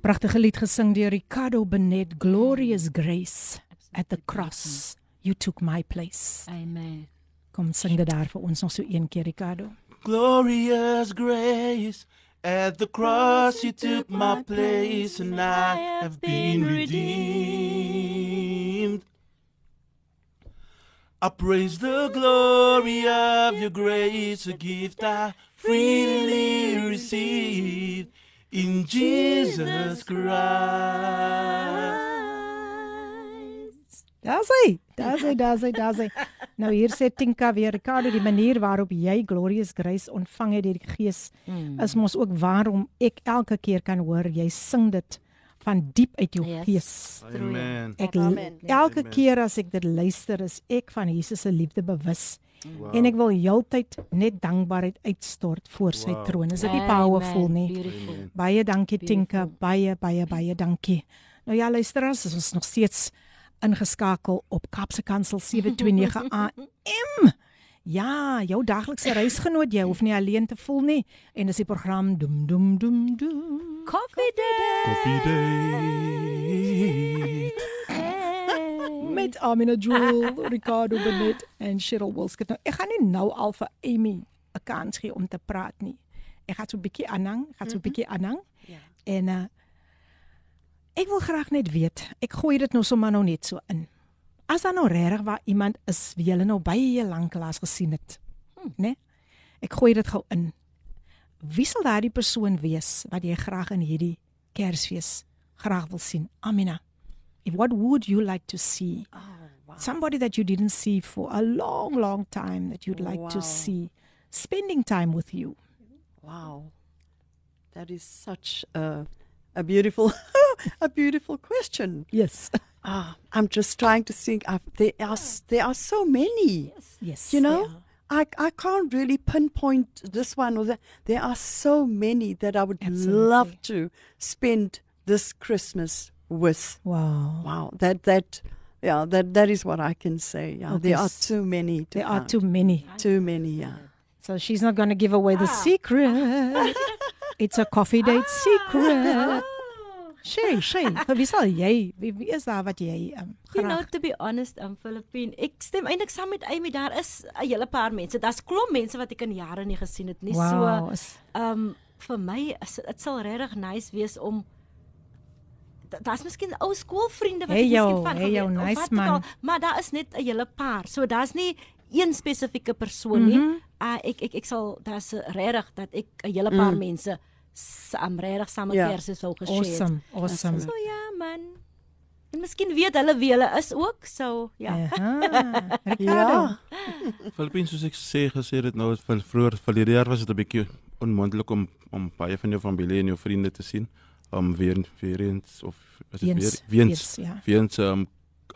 Pragtige lied gesing deur Ricardo Benet, Glorious Grace at the cross. You took my place. Amen. Kom sing dit daar vir ons nog so een keer Ricardo. Glorious grace, at the cross you took my place, and I have been redeemed. I praise the glory of your grace, a gift I freely received in Jesus Christ. Daar's hy. Daar's hy, daar's hy, daar's hy. Nou hier sê Tinka weer Ricardo die manier waarop jy glorious grace ontvang het deur die Gees Mm. is mos ook waarom ek elke keer kan hoor jy sing dit van diep uit jou Yes. gees. Amen. Ek Amen. elke Amen. keer as ek dit luister is ek van Jesus se liefde bewus. En ek wil heeltyd net dankbaarheid uitstort voor sy Wow. troon. Is dit nie powerful nie? Beautiful. Baie dankie Tinka, baie baie baie dankie. Nou ja, luisteraars, ons is nog steeds ingeskakel op Kapse Kansel 729 AM. Ja, jou daglikse reisgenoot, jy hoef nie alleen te voel nie en dis die program Doem Doem Doem Doem. Coffee day. Coffee day. Met Amina Jewel, Ricardo Benet en Cheryl Wilskut. Nou, ek gaan nie nou al vir Amy 'n kans gee om te praat nie. Ek gaan so 'n bietjie aanhang, gaan so 'n bietjie aanhang. Ja. En uh ek wil graag net weet, ek gooi dit nou sommer nou net so in. As daar nou regtig waar iemand is wie jy nou baie lanklaas gesien het, hm, né? Ek gooi dit gou in. Wie sal daardie persoon wees wat jy graag in hierdie Kersfees graag wil sien? Amina. If what would you like to see? Oh, wow. Somebody that you didn't see for a long long time that you'd like to Wow. see spending time with you. Wow. That is such a a beautiful <laughs> a beautiful question. Yes. Ah, I'm just trying to think. there are there are so many. Yes. yes You know. I I can't really pinpoint this one or that. There are so many that I would love to spend this Christmas with. Wow. Wow, that that yeah, that that is what I can say. Yeah, Okay, there are too many. To There are too many. too many. Yeah. So she's not going to give away the secret. <laughs> It's a coffee date secret. <laughs> Shay, Shay, <laughs> wie sal jy? Wie, wie is daar wat jy um, You know, to be honest, um Filippine, ek stem eintlik saam met Amy. Daar is 'n hele paar mense. Daar's klomp mense wat ek in jare nie gesien het nie. Wow. So, um vir my is dit sal regtig nice wees om da- Daar's miskien ou skoolvriende wat Hey ek jou, miskien van hey jou, of nice wat man. al, maar daar is net 'n hele paar. So daar's nie een spesifieke persoon nie. Mhm. Uh, ek ek ek sal daar's regtig dat ek 'n hele paar Mm. mense saam regtig saam met Ja. Kersfees sou geshare. het. Awesome. Awesome. So ja man. En miskien weet hulle wie hulle is ook. So ja. Aha. <laughs> Ricardo. Yeah. Filippine soos ek sê gesê dit nou van vroeër verlede jaar was dit 'n bietjie onmoontlik om om baie van jou familie en jou vriende te sien. Um weer weer eens of was dit weer Weens, weens ja. weens um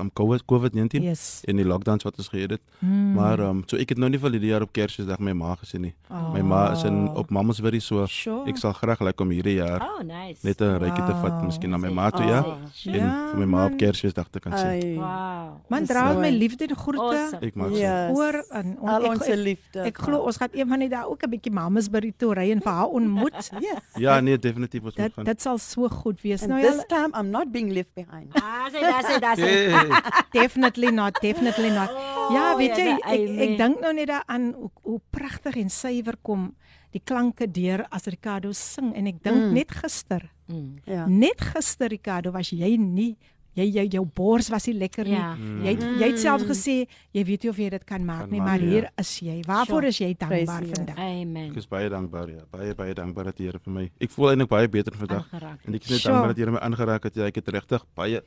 um COVID COVID-19 Yes. en die lockdowns wat ons gehad het. Mm. Maar um so ek het nou nie verlede jaar op Kersfeesdag my ma gesien nie. My ma is in op Mamasbury so Oh. Sure. ek sal graag like om hierdie jaar Oh nice. net 'n rykie te vat Wow. miskien na my ma toe ja Oh. en Ja, vir my ma op man. Kersfeesdag te kan sien. Wow. Man dra so my liefde en groete. Awesome. Ek maak so. Yes. Oor en on, Al ek, liefde. ek glo ons gaan een van die dae ook 'n bietjie mamas by die toe ry en vir haar ontmoet. <laughs> Yes. Ja, nee, definitief ons moet Dat gaan. dit sal so goed wees. And Nou this ja, time I'm not being left behind. Ah, sê sê sê. <laughs> Definitely not, definitely not. Ja, Oh, weet jy, ja, ek ek dink nou net daaraan hoe, hoe pragtig en suiwer kom die klanke deur as Ricardo sing en ek dink Mm. net gister, Mm. Yeah. net gister Ricardo was jy nie jy jou jou bors was nie lekker nie. Ja. Jy jy het self gesê jy weet nie of jy dit kan maak Kan nie, maak, maar ja. hier is jy. Waarvoor Sure. is jy dankbaar Praise, ja. vandag? Amen. Ek is baie dankbaar ja. Baie baie dankbaar dat die Here vir my. Ek voel eintlik baie beter vandag. Aangeraak. En ek is net Sure. dankbaar dat die Here my aangeraak het. Ja, ek het regtig baie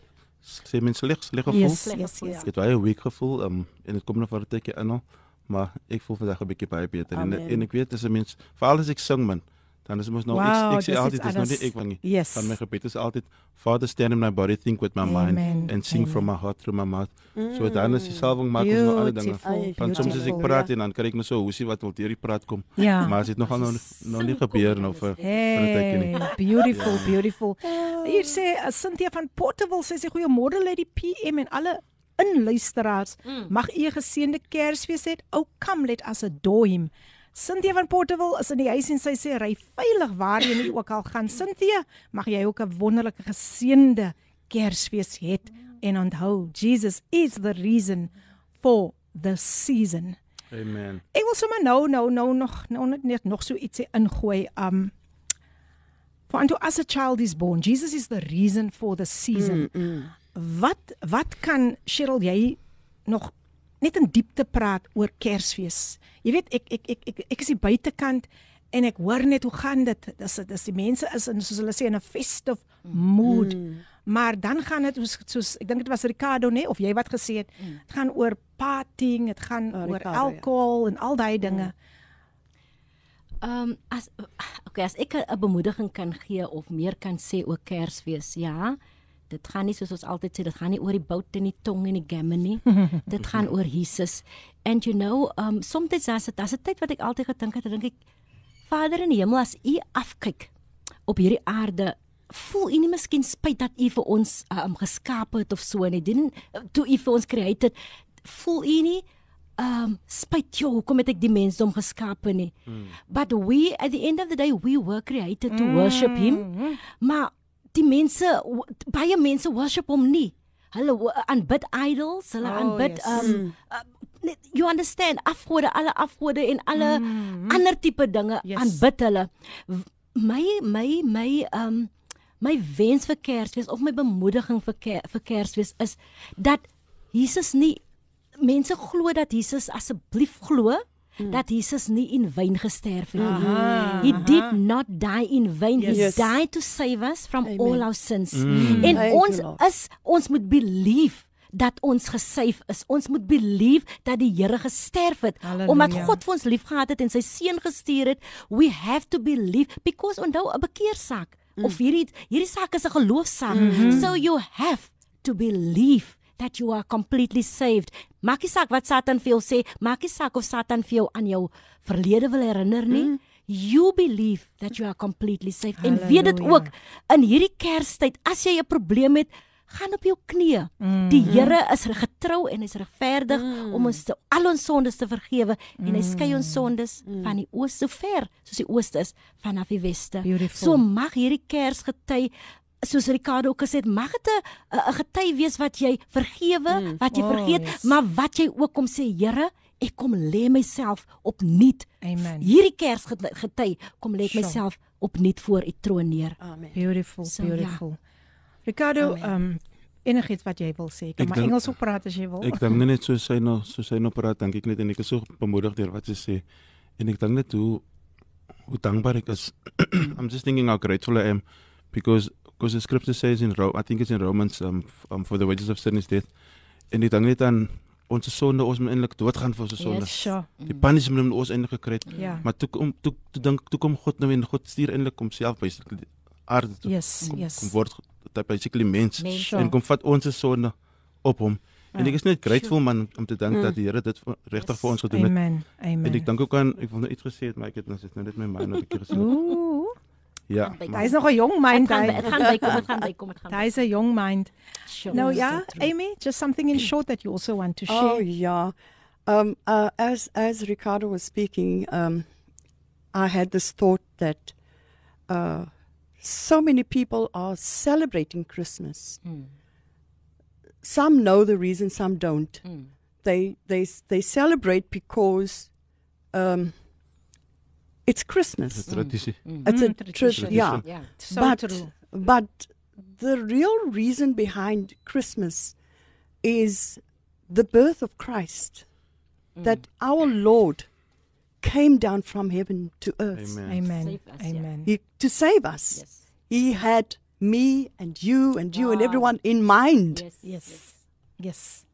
sê mens sleg sleg gevoel. Yes, yes, yes. ja. Ek het baie weak gevoel um, en dit kom nog vir 'n tydjie in al, maar ek voel vandag 'n bietjie baie beter en Amen. en ek weet as 'n mens veral as ek sing man, dan is mos nou Wow, ek ek sê altyd dis nou nie ek van nie. Yes. Van my gebed is altyd Father stand in my body think with my mind Amen. and sing from Amen. my heart through my mouth. So dan is die salwing maak ons nou alle dinge. Want soms as ek praat en dan kry ek net so hoesie wat wil deur die praat kom. Ja. Maar as dit nogal nou nou nie gebeur nou vir vir 'n tydjie nie. Hey, beautiful, beautiful. Hier sê uh, Cynthia van Portable sê sy goeiemôre lê die PM en alle inluisteraars. Mag u 'n geseënde Kersfees hê. O come let us adore him. Cynthia van Portable is in die huis en sy sê ry veilig waarheen jy ook al gaan. Cynthia, mag jy ook 'n wonderlike geseënde Kersfees hê en onthou Jesus is the reason for the season. Amen. Ek wil sommer nou nou nou nog nou net net nog so ietsie ingooi. Um For unto us a child is born. Jesus is the reason for the season. Mm, mm. Wat wat kan Cheryl jy nog net in diepte praat oor Kersfees? Jy weet ek ek ek ek, ek is die buitekant en ek hoor net hoe gaan dit. Dis dis die mense is in soos hulle sê in 'n festive mood. Mm. Maar dan gaan dit soos, soos ek dink dit was Ricardo nê of jy wat gesê het, dit gaan oor partying, dit gaan Oh, oor Ricardo, ja. alkohol en al daai dinge. Ehm um, as okay, as ek 'n bemoediging kan gee of meer kan sê oor Kersfees, ja. Dit gaan nie soos ons altyd sê, dit gaan nie oor die bout en die tong en die gammon nie. <laughs> dit gaan oor Jesus. And you know, um soms as dit as 'n tyd wat ek altyd gedink het, dink ek Vader in die hemel, as U afkyk op hierdie aarde, voel U nie miskien spyt dat U vir ons um geskaap het of so nie. Dien toe U vir ons create het, voel U nie um spyt jou hoekom het ek die mensdom geskape nie. Mm. But we at the end of the day we were created to mm. worship him. Maar die mense baie mense worship hom nie. Hulle aanbid idols, hulle Oh, aanbid yes. um uh, you understand afgode, alle afgode en alle mm. ander tipe dinge Yes. aanbid hulle. W- My my my um my wens vir Kersfees of my bemoediging vir Ker, vir Kersfees is dat Jesus nie mense glo dat Jesus asseblief glo mm. dat Jesus nie in wyn gesterf het nie. He did not die in vain. Yes. He died to save us from Amen. all our sins. Mm. En Thank ons is ons moet believe dat ons gesave is. Ons moet believe dat die Here gesterf het Halleluja. omdat God vir ons liefgehad het en sy seun gestuur het. We have to believe because onthou 'n bekeersaak mm. of hierdie hierdie saak is 'n geloofsaak. Mm -hmm. So you have to believe that you are completely saved. Maak nie saak wat Satan vir jou sê, maak nie saak of Satan vir jou aan jou verlede wil herinner nie. Mm. You believe that you are completely saved. En weet dit Halleluja. ook in hierdie Kerstyd, as jy 'n probleem het, gaan op jou knieë. Mm. Die Here is getrou en hy's regverdig mm. om ons te, al ons sondes te vergewe mm. en hy skei ons sondes mm. van die ooste so ver soos die ooste is vanaf die weste. Beautiful. So mag hierdie Kersgety soos Ricardo ook gesê het, mag dit 'n 'n gety wees wat jy vergewe, mm. wat jy Oh, vergeet, yes. maar wat jy ook kom sê, Here, ek kom lê myself opnuut. Amen. Hierdie Kersgety kom lê ek myself opnuut voor u troon neer. Amen. Beautiful, So, beautiful. Ricardo, um enigiets wat jy wil sê. Kan Ek maar dink- Engels ook praat as jy wil. Ek dink net so sy nou so sy nou praat dink ek net en ek is so bemoedig deur wat sy sê. En ek dink net hoe hoe dankbaar ek is. <clears throat> I'm just thinking how grateful I am because because the scripture says in Ro I think it's in Romans um, um for the wages of sin is death. En ek dink net aan ons sonde ons moet eintlik doodgaan vir ons sonde. Yes. Sure. Die punishment wat ons eintlik gekry het. Ja. Maar toe kom toe, toe dink toe kom God nou en God stuur eintlik homself basically die aarde toe. Yes, kom, yes. kom word dat basically mens Mens. Sure. en kom vat ons sonde op hom. En Ja. ek is net grateful man om te dink dat die Here dit regtig vir ons gedoen het. Amen. Amen. En ek dink ook aan ek wil nou iets gesê het maar ek het nou sit nou net my mind nou 'n bietjie gesê. Ooh, Ja. Hy maar- hy's nog 'n jong mind Dit gaan hy. dit gaan bykom, dit gaan bykom, dit gaan. Hy's 'n jong mind. Sure. Nou ja, true. Amy, just something in short that you also want to share. Oh share. yeah. Um, uh, as as Ricardo was speaking, um, I had this thought that uh, so many people are celebrating Christmas. Mm. Some know the reason, some don't. Mm. They they they celebrate because um, it's Dis Christmas. 'n tradisie. Mm. Mm. It's a Mm, tra- tradition. yeah. Ja. So but true. but the real reason behind Christmas is the birth of Christ. Mm. That our Lord came down from heaven to earth Amen. Amen. Save us, ja. Amen. he, to save us. Yes. He had me and you and you and everyone in mind Yes. Yes. Yes.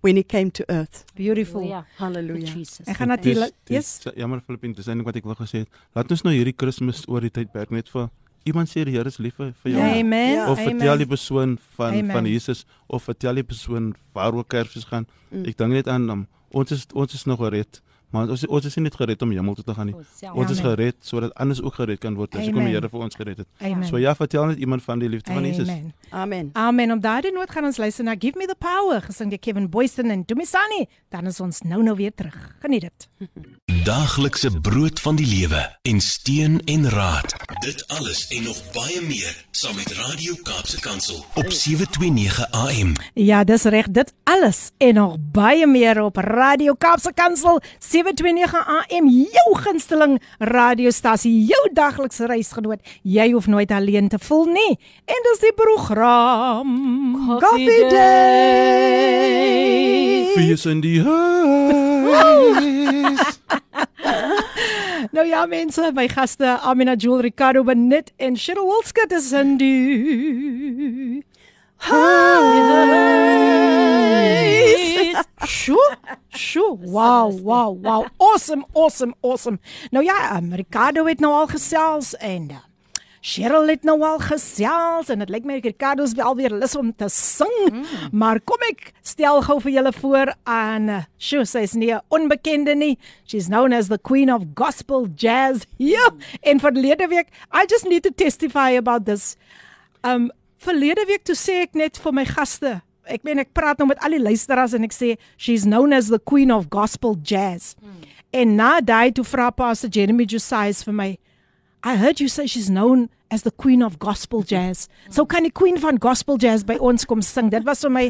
When he came to earth. Beautiful. Hallelujah. Hallelujah. Jesus. Ek gaan natuurlik Yes. Jammer Filippin, dis eintlik wat ek wou gesê het. Laat ons nou hierdie Kersfees oor die tydperk net vir iemand sê die Here is lief vir jou. Amen. Ja. Of vertel die persoon van Amen. van Jesus of vertel die persoon waaroor Kersfees gaan. Mm. Ek dink net aan um, ons is ons is nog gered. Maar ons ons is nie net gered om hemel toe te gaan nie. Onsself. Ons is Amen. gered sodat anders ook gered kan word. Dis hoekom die Amen. Here vir ons gered het. Amen. So ja, vertel net iemand van die liefde van Jesus. Amen. Amen. Amen. Om daardie noot gaan ons luister na Give Me the Power gesing deur Kevin Boysen en Dumisani. Dan is ons nou nou weer terug. Geniet dit. Daaglikse brood van die lewe en steun en raad. Dit alles en nog baie meer saam met Radio Kaapse Kansel op 729 AM. Ja, dis reg. Dit alles en nog baie meer op Radio Kaapse Kansel 729 AM, jou gunsteling radiostasie, jou daglikse reisgenoot. Jy hoef nooit alleen te voel nie. En dis die program Coffee Day. Fees in die huis. <laughs> <laughs> Nou ja mense, my gaste Amina Jewel Ricardo Benit en Cheryl Wilskut is in die huis. Sjoe, <laughs> sjoe, wow, wow, wow. Awesome, awesome, awesome. Nou ja, um, Ricardo het nou al gesels en uh, Cheryl het nou al gesels en dit lyk my Ricardo is wel weer lus om te sing. Mm. Maar kom ek stel gou vir julle voor aan uh, Sjoe, sy is nie 'n onbekende nie. She's known as the queen of gospel jazz. Ja, en verlede week, I just need to testify about this. Um verlede week toe sê ek net vir my gaste, ek meen ek praat nou met al die luisteraars en ek sê she's known as the queen of gospel jazz. Mm. En na daai toe vra Pastor Jeremy Josiah vir my, I heard you say she's known as the queen of gospel jazz. So kan die queen van gospel jazz by ons kom sing. Dit was vir my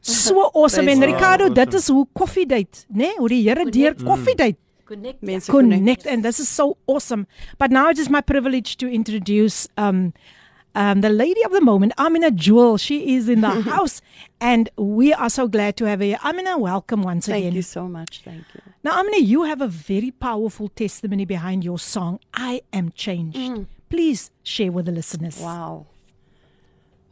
so <laughs> awesome en Ricardo, God. dit is hoe koffie date, né? Nee? Hoe die Here deur koffie date Connect. Mense connect and this is so awesome. But now it is my privilege to introduce um um the lady of the moment, Amina Jewel. She is in the <laughs> house and we are so glad to have her. here. Amina, welcome once Thank again. Thank you so much. Thank you. Now, Amina, you have a very powerful testimony behind your song, I Am Changed. Please share with the listeners. Wow.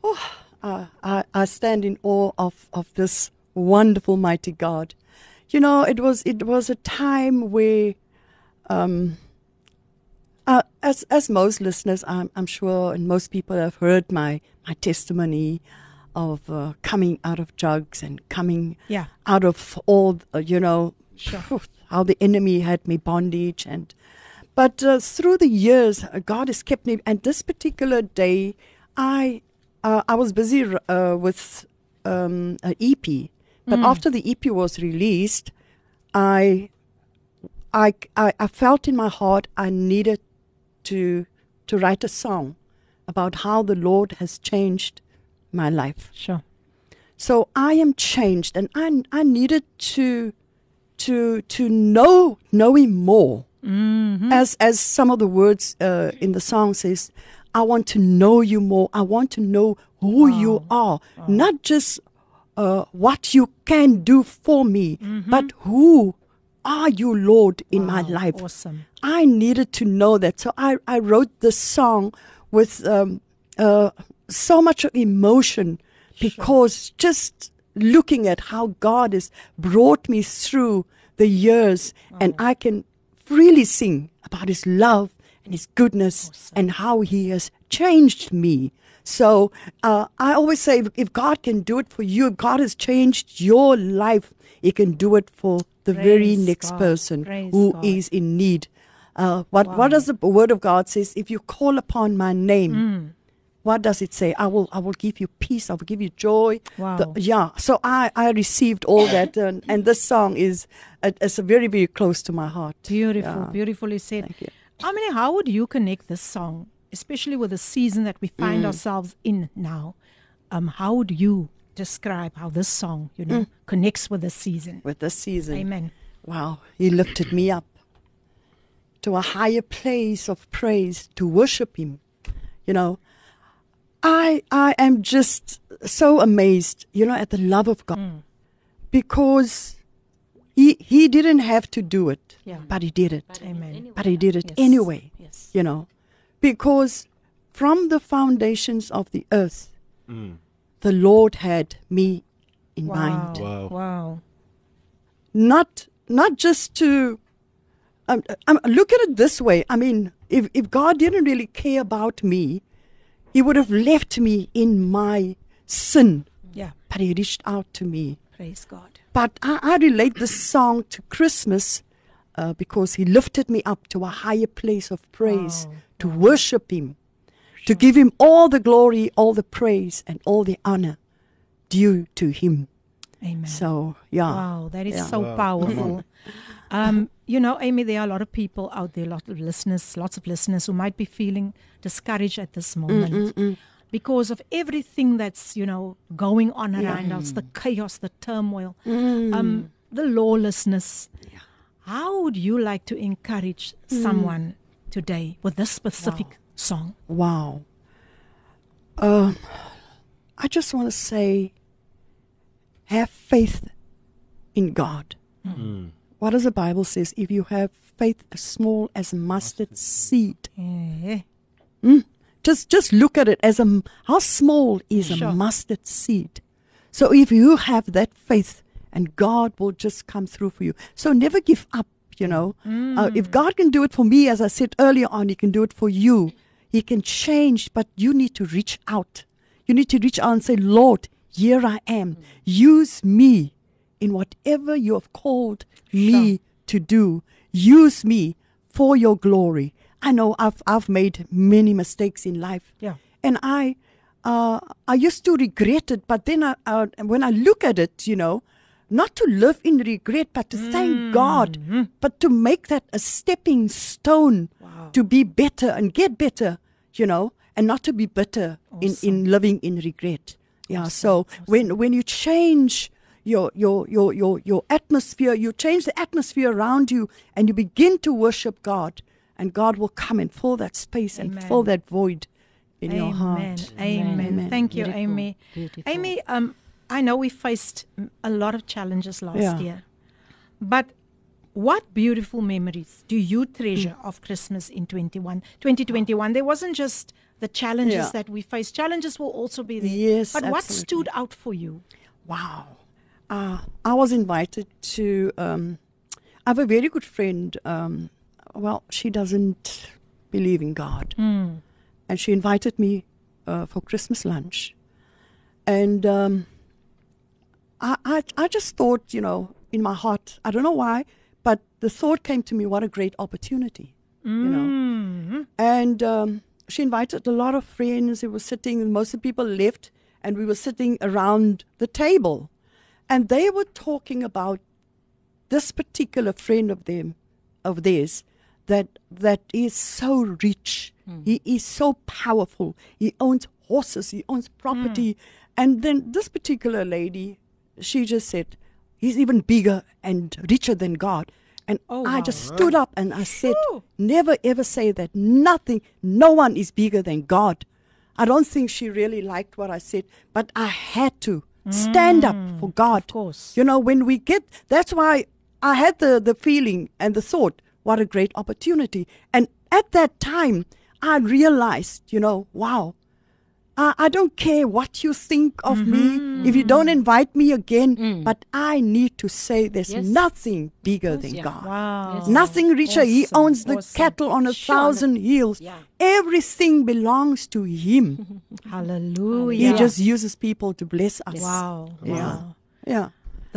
Oh, uh, I, I stand in awe of, of this wonderful, mighty God. You know, it was it was a time where, um, uh, as as most listeners, I'm, I'm sure, and most people have heard my my testimony of uh, coming out of drugs and coming Yeah. out of all, uh, you know, Sure. how the enemy had me bondage and but uh, through the years uh, god has kept me and this particular day i uh, i was busy uh, with um, an ep but after the ep was released I, I i i felt in my heart i needed to to write a song about how the lord has changed my life Sure. so I am changed, and I I needed to to to know know Him more. As as some of the words uh, in the song says, I want to know you more. I want to know who you are, not just uh, what you can do for me, but who are you, Lord, in my life. Awesome. I needed to know that. So I, I wrote this song with um, uh, so much emotion because just looking at how God has brought me through the years and I can freely sing about his love and his goodness and how he has changed me. So uh, I always say if, if God can do it for you, if God has changed your life, he can do it for the very next God. person Praise who God. is in need. Uh, what what does the word of God says? If you call upon my name, Hmm. what does it say? I will I will give you peace. I will give you joy. Wow. The- yeah. So I I received all that, and, and this song is uh, it's a very very close to my heart. Beautiful, Yeah. beautifully said. Thank you. I mean, how would you connect this song, especially with the season that we find ourselves in now? Um, how would you describe how this song, you know, connects with the season? With the season, Amen. Wow, He lifted me up to a higher place of praise to worship Him. You know, I I am just so amazed, you know, at the love of God Mm. because He He didn't have to do it, Yeah. but He did it. Amen. But He did it Yes. anyway. Yes. You know, because from the foundations of the earth, the Lord had me in Wow. mind. Wow. Wow. Not not just to um, um, look at it this way. I mean, if if God didn't really care about me, He would have left me in my sin. Yeah. But He reached out to me. Praise God. But I, I relate this song to Christmas uh, because He lifted me up to a higher place of praise Wow. to worship Him, to give Him all the glory, all the praise, and all the honor due to Him. Amen. So, yeah. Wow, that is Yeah. so Wow. powerful. Mm-hmm. um, you know, Amy, there are a lot of people out there, a lot of listeners, lots of listeners who might be feeling discouraged at this mm, moment mm, mm. because of everything that's, you know, going on around us, the chaos, the turmoil, um, the lawlessness. How would you like to encourage someone today with this specific song? Wow. Um, I just want to say have faith in God. What does the Bible says? If you have faith as small as a mustard seed, Eh, just just look at it as a how small is Sure. a mustard seed. So if you have that faith, and God will just come through for you. So never give up. You know, uh, if God can do it for me, as I said earlier on, He can do it for you. He can change, but you need to reach out. You need to reach out and say, Lord, here I am. Use me in whatever you have called me to do. Use me for your glory. I know I've I've made many mistakes in life. Yeah. And I uh, I used to regret it, but then I, uh, when I look at it, you know, not to live in regret, but to thank God, but to make that a stepping stone to be better and get better, you know, and not to be bitter in, in living in regret. Yeah. So when when you change your your your your your atmosphere, you change the atmosphere around you, and you begin to worship God, and God will come and fill that space and fill that void in your Amen. heart. Amen. Amen. Thank you, Beautiful. Amy. Beautiful. Amy, um, I know we faced mm, a lot of challenges last Yeah. year, but what beautiful memories do you treasure of Christmas in 21, 2021? There wasn't just the challenges Yeah. that we faced. Challenges will also be there. Yes, But what stood out for you? Wow. Uh, I was invited to. Um, I have a very good friend. Um, well, she doesn't believe in God. And she invited me uh, for Christmas lunch. And um, I, I, I just thought, you know, in my heart, I don't know why, but the thought came to me what a great opportunity, you know. Mm-hmm. And um, she invited a lot of friends who were sitting, most of the people left, and we were sitting around the table. And they were talking about this particular friend of them, of theirs, that that is so rich. Hmm. He is so powerful. He owns horses. He owns property. Hmm. And then this particular lady, she just said, "He's even bigger and richer than God." And Oh, I wow. just stood up and I said, "Never ever say that. Nothing, no one is bigger than God." I don't think she really liked what I said, but I had to stand up mm. for God. Of course. You know, when we get that's why I had the, the feeling and the thought, what a great opportunity. And at that time I realized, you know, wow, I, I don't care what you think of Mm-hmm. me if you don't invite me again, but I need to say there's Yes. nothing bigger than yeah. God. Wow. Yes. Nothing richer. he owns the awesome. cattle on a Sure. thousand hills. Yeah. Everything belongs to him. <laughs> Hallelujah. He just uses people to bless us. Wow. Yeah. Wow. Yeah.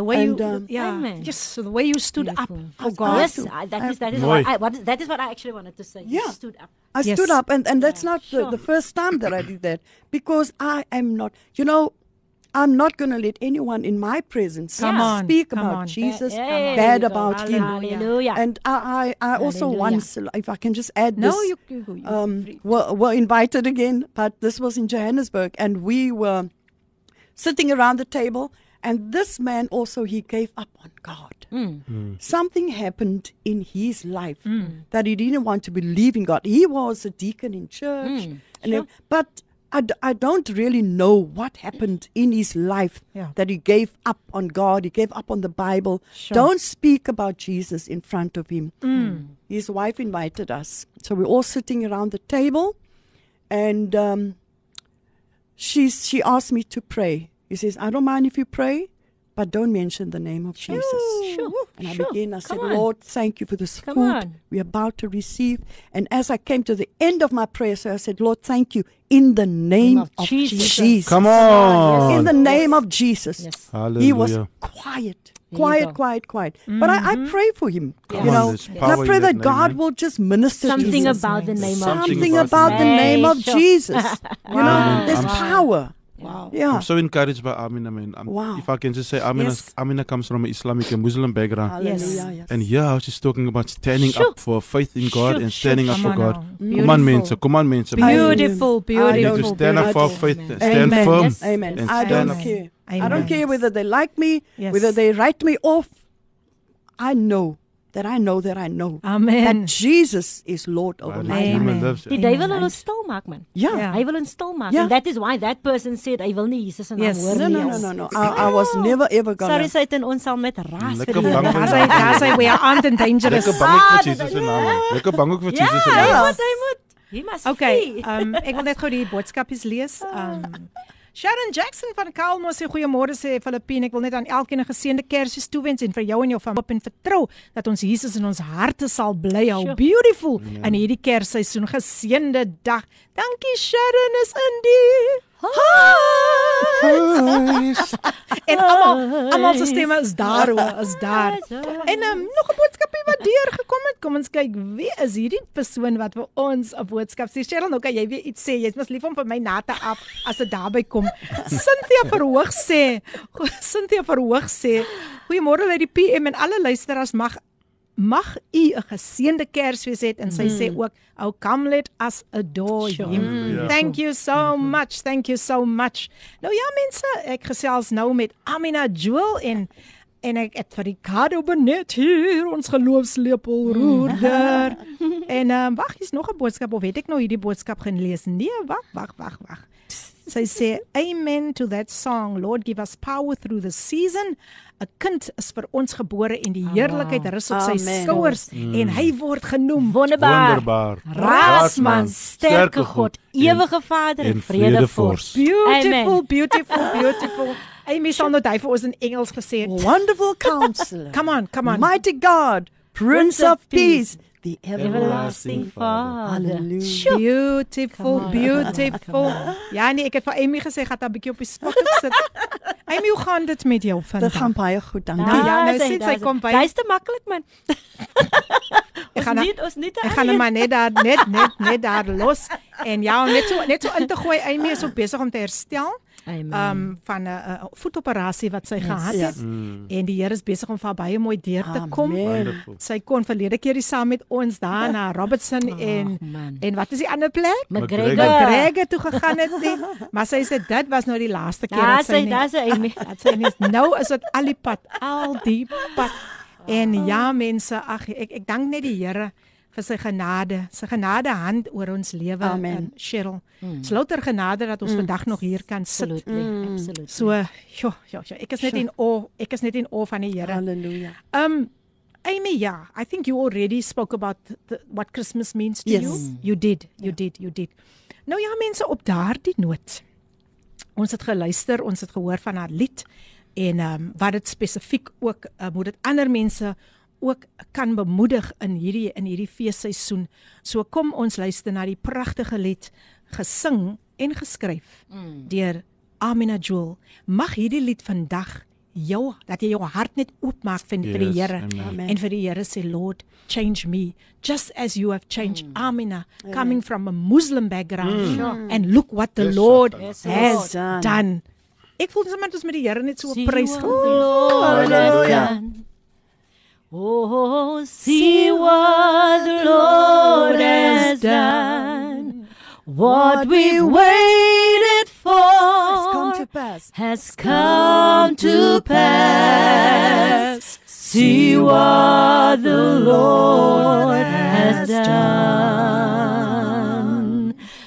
The way And, you, um, yeah, Amen. just so the way you stood Beautiful. up for God. Yes, to. I, that I- is that is what I what, that is what I actually wanted to say. You stood up. I Yes. stood up, and, and that's not the, sure. the first time that I did that because I am not, you know, I'm not going to let anyone in my presence Come on, speak come about on. Jesus There bad you go. about him. Hallelujah. And I, I, I also Hallelujah. once, if I can just add No, this, you, you, you, you um, were, were invited again, but this was in Johannesburg, and we were sitting around the table, and this man also he gave up on God. Hmm. Hmm. Something happened in his life hmm. that he didn't want to believe in God. He was a deacon in church, and ev- but. I, d- I don't really know what happened in his life Yeah. that he gave up on God, he gave up on the Bible. Sure. Don't speak about Jesus in front of him. His wife invited us. So we're all sitting around the table. and um, she's she asked me to pray. He says, "I don't mind if you pray, but don't mention the name of Jesus." Sure. And I sure. began, I said, on. Lord, thank you for this Come food on. we're about to receive. And as I came to the end of my prayer, so I said, Lord, thank you in the name, of of, Jesus. Jesus. Come on. In the name of Jesus. Yes. He was Hallelujah. quiet, you quiet, go. quiet, quiet. But I, I mm-hmm. pray for him, Come you on, know. there's And I pray that that name, God man. will just minister to Something him. about the name of Something Something about about the the name of Jesus. <laughs> You know, Wow. there's power. Wow. Yeah. I'm so encouraged by Amina, man. I'm, Wow. If I can just say, Amina, Yes. Amina comes from an Islamic and Muslim background. Hallelujah. Yes. And yeah, she's talking about standing Sure. up for faith in God Sure, and sure. standing up Come for God. now. Come on, Beautiful. Come on, mensen. Beautiful. Beautiful, I beautiful. We need to stand up for our beautiful. faith. Stand Amen. firm. Yes. Amen. And I don't up. care. I don't care whether they like me, Yes. whether they write me off. I know that I know that I know Amen. that Jesus is Lord over my life. Amen. Die yeah. duiwel wil ons stil maak man. Yeah. Ja. Hy wil ons stil maak. Ja. And that is why that person said hy wil nie Jesus in Yes. hoor No, nie. no, no, no, no. I, I was never ever Sorry, gonna. het in ons saam met ras vir die Daar's hy, daar's hy, we are armed and dangerous. Lekker bang vir Jesus se naam. Lekker bang ook vir Ja, Jesus se hy naam. moet, hy moet. He must Okay, um ek wil net gou die boodskapies lees. Um Sharon Jackson van Kalmo sê goeiemôre sê Filippine. Ek wil net aan elkeen 'n geseënde Kersfees toewens en vir jou en jou familie hoop en vertrou dat ons Jesus in ons harte sal bly hou. Sure. Beautiful in hierdie Kersseisoen. Geseënde dag. Dankie Sharon is in die huis. <laughs> En almal almal se stemme is daar hoor, is daar. En um, nog 'n boodskapie wat deur gekom het. Kom ons kyk wie is hierdie persoon wat vir ons 'n boodskap sê. Cheryl, nou kan jy weer iets sê. Jy's mos lief om vir my na te af as dit daarby kom. Cynthia Verhoog sê, Cynthia Verhoog sê, goeiemôre uit die PM en alle luisteraars mag mag u 'n geseënde Kersfees hê en sy sê ook, "Oh come let us adore Sure. him." Thank you so much. Thank you so much. Nou ja mense, ek gesels nou met Amina Jewel en en ek het vir Ricardo Benet hier ons geloofslepel roerder. <laughs> en ehm um, wag, hier's nog 'n boodskap of het ek nou hierdie boodskap gelees? Nee, wag, wag, wag, wag. Sy sê amen to that song. Lord give us power through the season. 'n Kind is vir ons gebore en die heerlikheid rus op sy skouers en hy word genoem Wonderbaar. Wonderbaar. Rasman, sterke God, ewige Vader en en vredevors. Beautiful, Amen. beautiful, beautiful. Amy sal nou daai vir ons in Engels gesê het. Wonderful counselor. Come on, come on. Mighty God, Prince of Peace, the Everlasting Father. Hallelujah. Beautiful, beautiful. Ja nee, ek het vir Amy gesê gaan 'n bietjie op die spot sit. <laughs> Amy, hoe gaan dit met jou Dit vandag? gaan baie goed, dankie. Nou ja, nou sien sy kom by. Dis te maklik man. <laughs> Ek gaan Ons nie ons nie Ek gaan hom maar net daar net net net daar los en ja, net so net so in te gooi. Amy is ook besig om te herstel. Um van 'n uh, voetoperasie wat sy yes. gehad Ja. het en die Here is besig om vir haar baie mooi deur te kom. Amen. Wonderful. Sy kon verlede keer hier saam met ons daar na <laughs> Robertson en man. en wat is die ander plek? McGregor. McGregor toe gegaan het nie. Maar sy sê dit was nou die laaste keer Daar dat sy hy, nie. is hy Amy. <laughs> Dat sy nie nou is dit al die pad, al die pad. <laughs> En ja mense, ag ek ek dank net die Here vir sy genade, sy genade hand oor ons lewe um, Cheryl. Mm. Slouter genade dat ons mm. vandag nog hier kan sit. Absolutely, absolutely. So, ja, ja, ja, ek is net in awe, ek is net in awe van die Here. Hallelujah. Um Amy, yeah, I think you already spoke about the, what Christmas means to Yes. you. You did, you did, you did. Nou ja, mense op daardie noot. Ons het geluister, ons het gehoor van haar lied en ehm um, wat dit spesifiek ook uh, moet dit ander mense ook kan bemoedig in hierdie in hierdie feesseisoen. So kom ons luister na die pragtige lied gesing en geskryf mm. deur Amina Jewel. Mag hierdie lied vandag jou dat jy jou hart net oopmaak vir, vir die Yes, Here amen. Amen. en vir die Here sê Lord change me just as you have changed mm. Amina coming from a Muslim background mm. and look what the Yes, Lord Yes, has Lord. done. Ek voel sommer ons met die Here net so See prys gee. the Lord has done. Oh, see what the Lord has done. What we waited It's come for to pass. has come to pass. See what the Lord has done.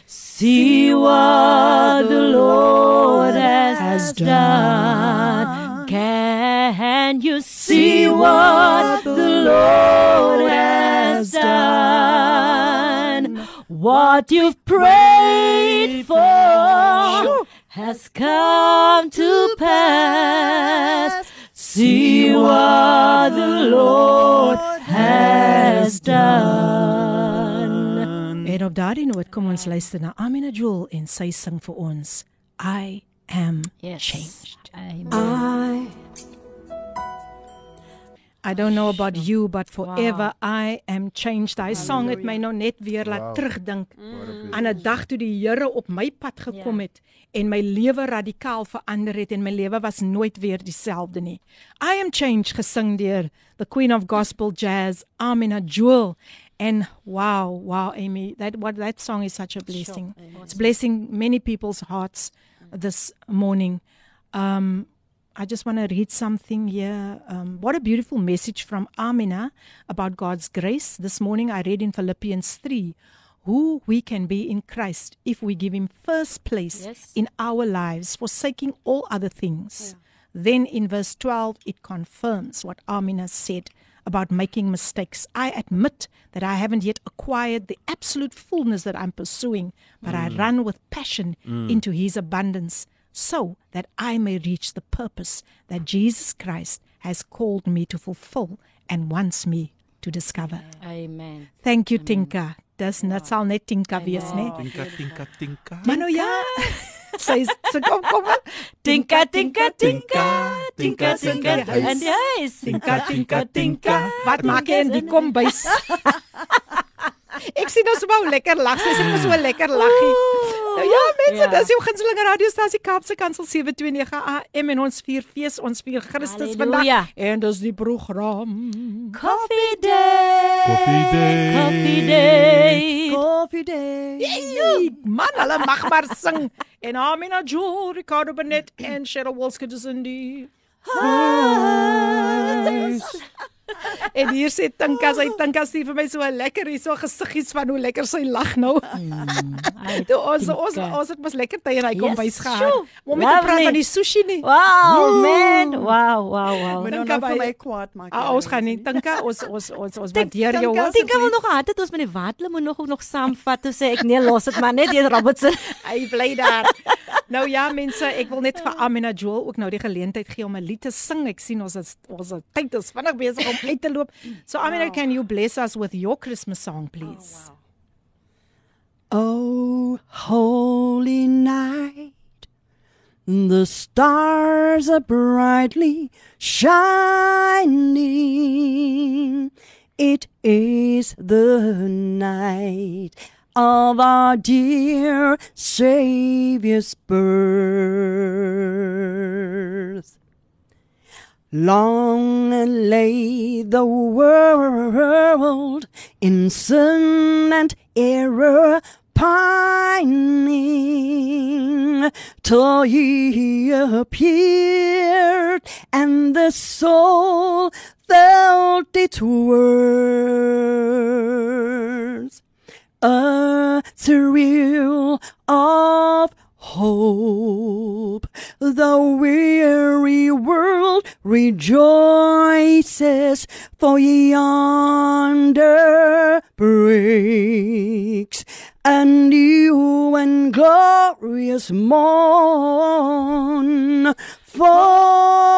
See what the Lord has done. Can you see what the Lord has done? what you've prayed for has come to pass. See what the Lord has done. En op daardie noot kom ons luister na Amina Jewel en sy sing vir ons I am changed. Amen. I don't know about you but forever wow. I am changed. Hy sang het my nou net weer laat wow. terugdink mm. aan 'n dag toe die Here op my pad gekom Ja. het en my lewe radikaal verander het en my lewe was nooit weer dieselfde nie. I am changed gesing deur the Queen of Gospel Jazz Amina Jewel and wow wow Amy that what that song is such a blessing. Sure. It's blessing many people's hearts this morning. Um I just want to read something here. Um, what a beautiful message from Amina about God's grace. This morning I read in Philippians 3 who we can be in Christ if we give Him first place Yes. in our lives, forsaking all other things. Then in verse 12, it confirms what Amina said about making mistakes. I admit that I haven't yet acquired the absolute fullness that I'm pursuing, but I run with passion into His abundance so that I may reach the purpose that Jesus Christ has called me to fulfill and wants me to discover. Amen. Thank you Tinka. Dis net sal net Tinka wees, né? Tinka tinka tinka. Maar nou ja. Sy sy kom kom. Tinka, tinka, tinka, tinka, tinka, tinka, and yes. Tinka tinka tinka. Wat maak jy in die kombuis? <laughs> Ek sien nou so 'n lekker lag. Sy sê so 'n lekker laggie. Nou ja, mense, Ja. dis jou gunsteling radiostasie Kaapse Kansel 729 AM en ons vier fees, ons vier Christus Halleluja. vandag en dis die program. Coffee day. Coffee day. Coffee day. Coffee day. Hey, man, hulle mag maar sing. <laughs> En Amina Jo, Ricardo Benet en Cheryl Wolske dis in die <laughs> En hier sê Tinka, sy Tinka stuur vir my so 'n lekker hier so gesiggies van hoe lekker sy lag nou. <laughs> Toe ons ons Tinka. ons het mos lekker tyd en hy Yes, kom bys gehad. Om met te praat van die sushi nie. Wow, man. Wow, wow, wow. Moet Tinka nou vir my kwaad maak. Ah, ons gaan nie Tinka, ons ons ons ons waardeer jou. Tinka wil nog gehad het ons met die watle moet nog nog saamvat toe sê ek nee los dit maar net hier Robertson. <laughs> Hy bly daar. nou ja mense, ek wil net vir Amina Joel ook nou die geleentheid gee om 'n lied te sing. Ek sien ons is ons tyd is vinnig besig om uit te loop. So Amina, can you bless us with your Christmas song oh, please? Oh, holy night, the stars are brightly shining. It is the night of our dear Savior's birth. Long lay the world in sin and error pining till he appeared and the soul felt its worth. A thrill of hope. The weary world rejoices, for yonder breaks a new and glorious morn. Fall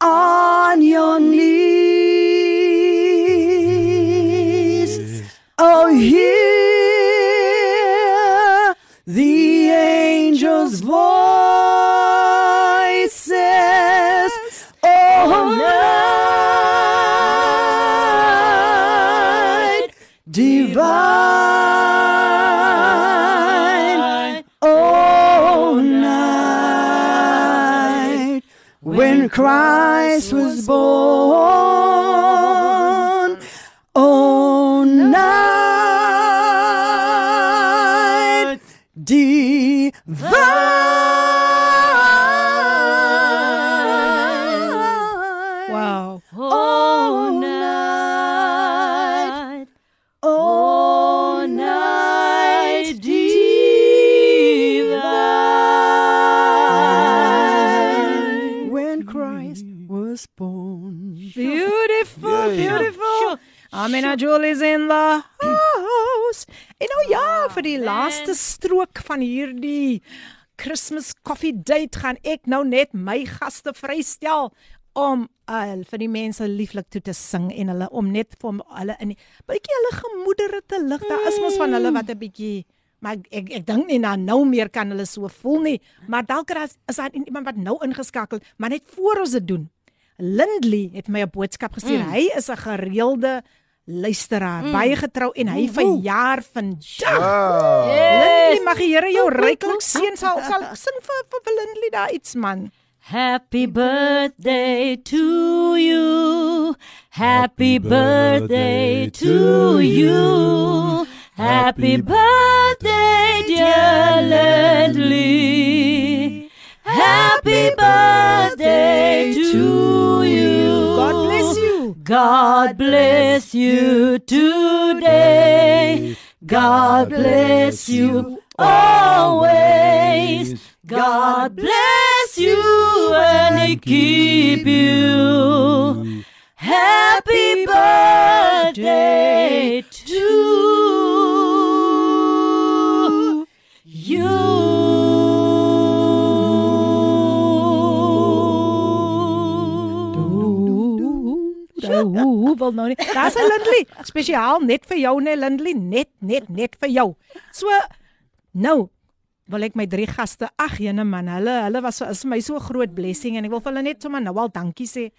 on your knees. Divine. Oh, night when Christ was born. Jewel is in the house. En nou ja, vir die laaste strook van hierdie Christmas coffee date gaan ek nou net my gaste vrystel om uh, vir die mense lieflik toe te sing en hulle om net vir hulle in bietjie hulle gemoedere te lig. Daar is mos van hulle wat 'n bietjie maar ek ek, ek dink nie na nou meer kan hulle so voel nie, maar dalk is is daar iemand wat nou ingeskakel, maar net voor ons dit doen. Lindley het my 'n boodskap gestuur. Mm. Hy is 'n gereelde luisteraar, mm. baie getrou en hy verjaar vandag. Wow. Lindley, mag die Here jou ryklik seën. Sal sal <laughs> sing vir vir, vir Lindley daar iets man. Happy birthday to you. Happy birthday to you. Happy birthday, dear Lindley. Happy birthday to you. God bless you. God bless you today. God bless you always. God bless you and keep you. Happy birthday to Hoe wil nou nie. Daar's 'n Lindley, spesiaal net vir jou nee Lindley, net net net vir jou. So nou wil ek my drie gaste, ag jene man, hulle hulle was is vir my so groot blessing en ek wil vir hulle net sommer nou al dankie sê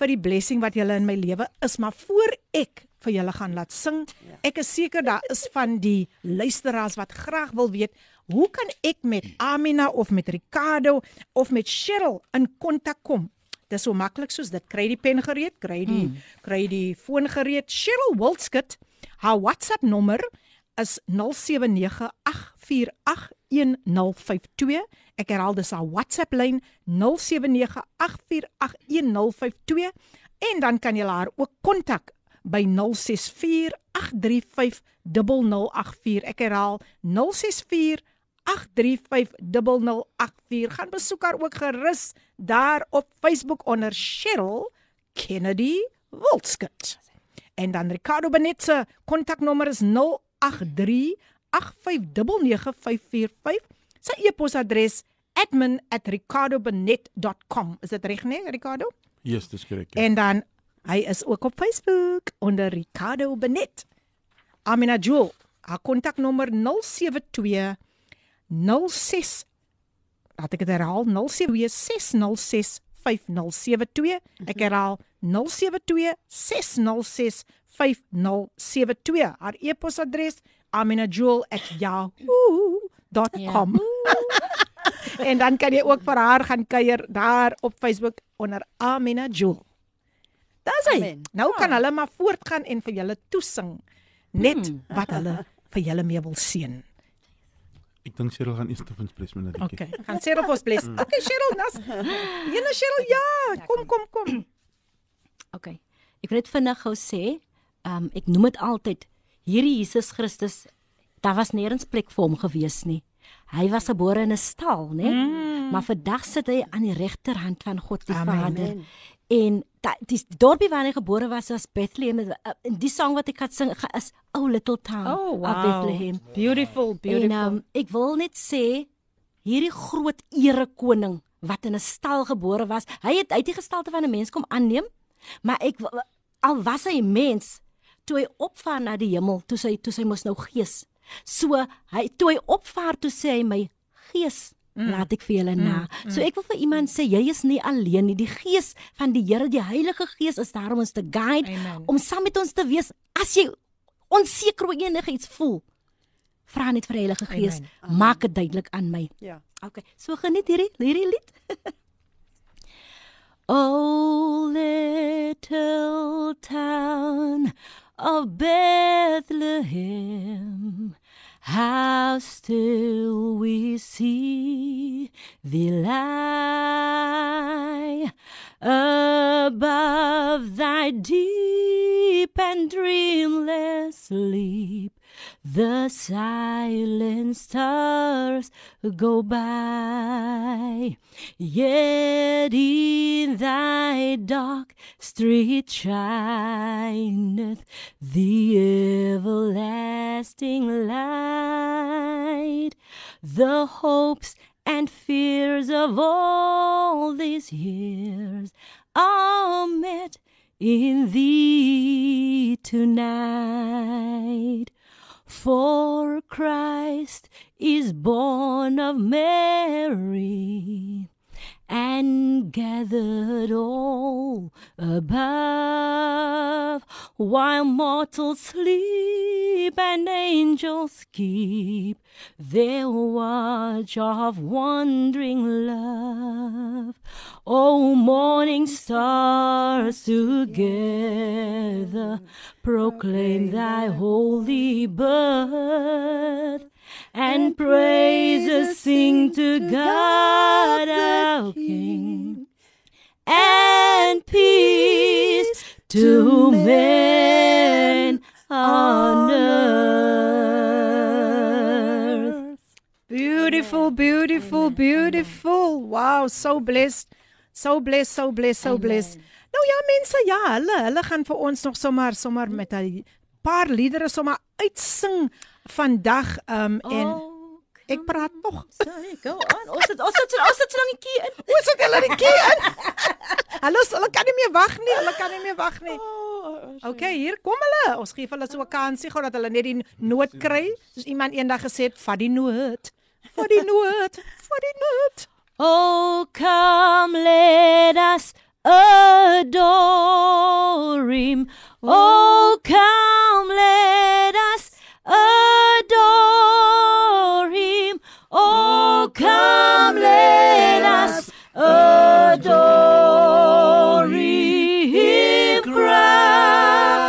vir die blessing wat julle in my lewe is, maar voor ek vir julle gaan laat sing, ek is seker daar is van die luisteraars wat graag wil weet, hoe kan ek met Amina of met Ricardo of met Cheryl in kontak kom? Dis so maklik soos dit. Kry die pen gereed, kry die hmm. kry die foon gereed. Cheryl Wilskut, haar WhatsApp nommer is 0798481052. Ek herhaal dis haar WhatsApp lyn 0798481052 en dan kan jy haar ook kontak by 0648350084. Ek herhaal 064 8350084 gaan besoek haar ook gerus daar op Facebook onder Cheryl Kennedy Wilskut. En dan Ricardo Benet se kontaknommer is 0838599545. Sy e-posadres admin@ricardobenet.com. Is dit reg nee, Ricardo? Yes, dis korrek. Ja. En dan hy is ook op Facebook onder Ricardo Benet. Amina Jewel, haar kontaknommer 072 06 Laat ek dit herhaal 0726065072. Ek herhaal 0726065072. Haar e-posadres aminajewel@yahoo.com. <laughs> en dan kan jy ook vir haar gaan kuier daar op Facebook onder Amina Jewel. Dis hy. Amen. Nou kan hulle maar voortgaan en vir julle toesing net hmm. wat hulle vir julle mee wil seën. Ek dink Cheryl gaan eers te ons bless met 'n liedjie. Okay, gaan Cheryl vir ons bless. Okay, Cheryl, nas. Jene Cheryl, ja, kom kom kom. <clears throat> Okay. Ek wil net vinnig gou sê, um, ek noem dit altyd hierdie Jesus Christus, daar was nêrens plek vir hom gewees nie. Hy was gebore in 'n stal, né? Mm. Maar vandag sit hy aan die regterhand van God die Amen. Vader. En die dorpie waar hy gebore was was Bethlehem. Uh, En die sang wat ek gaan sing is Oh Little Town Oh, of wow. Bethlehem. Beautiful, beautiful. En um, ek wil net sê hierdie groot ere koning wat in 'n stal gebore was, hy het uit die gestalte van 'n mens kom aanneem, maar ek al was hy 'n mens toe hy opvaar na die hemel, toe sy toe sy mos nou gees. So hy toe hy opvaar toe sê hy my gees Mm. laat ek vir julle na. Mm. So ek wil vir iemand sê jy is nie alleen nie. Die gees van die Here, die Heilige Gees is daar om ons te guide, Amen. om saam met ons te wees. As jy onseker oor enigiets voel, vra net vir die Heilige Gees, Amen. maak dit duidelik aan my. Ja. Okay, so geniet hierdie hierdie lied. <laughs> oh little town of Bethlehem, how still we see thee lie above thy deep and dreamless sleep. The silent stars go by. Yet in thy dark street shineth the everlasting light. The hopes and fears of all these years are met in thee tonight. For Christ is born of Mary and gathered all above, while mortals sleep and angels keep their watch of wandering love. O morning stars together proclaim thy holy birth and praises sing to God our King, and peace to men on earth. Beautiful, beautiful, beautiful. Wow, so blessed. So blessed, so blessed, so blessed. Nou ja, mense, ja, hulle hulle gaan vir ons nog sommer sommer met 'n paar liedere sommer uitsing vandag um en ek praat nog. Sorry, go on. Ons het ons het ons het so lank hier in. Hoe sit hulle die key in? Hulle hulle kan nie meer wag nie. Hulle kan nie meer wag nie. Okay, hier kom hulle. Ons gee hulle so 'n kansie gou dat hulle net die noot kry. Soos iemand eendag gesê het, vat die noot. Vat die noot. Vat die noot. Oh, come, let us adore him. Oh, come, let us adore him. Oh, come, let us adore him. Christ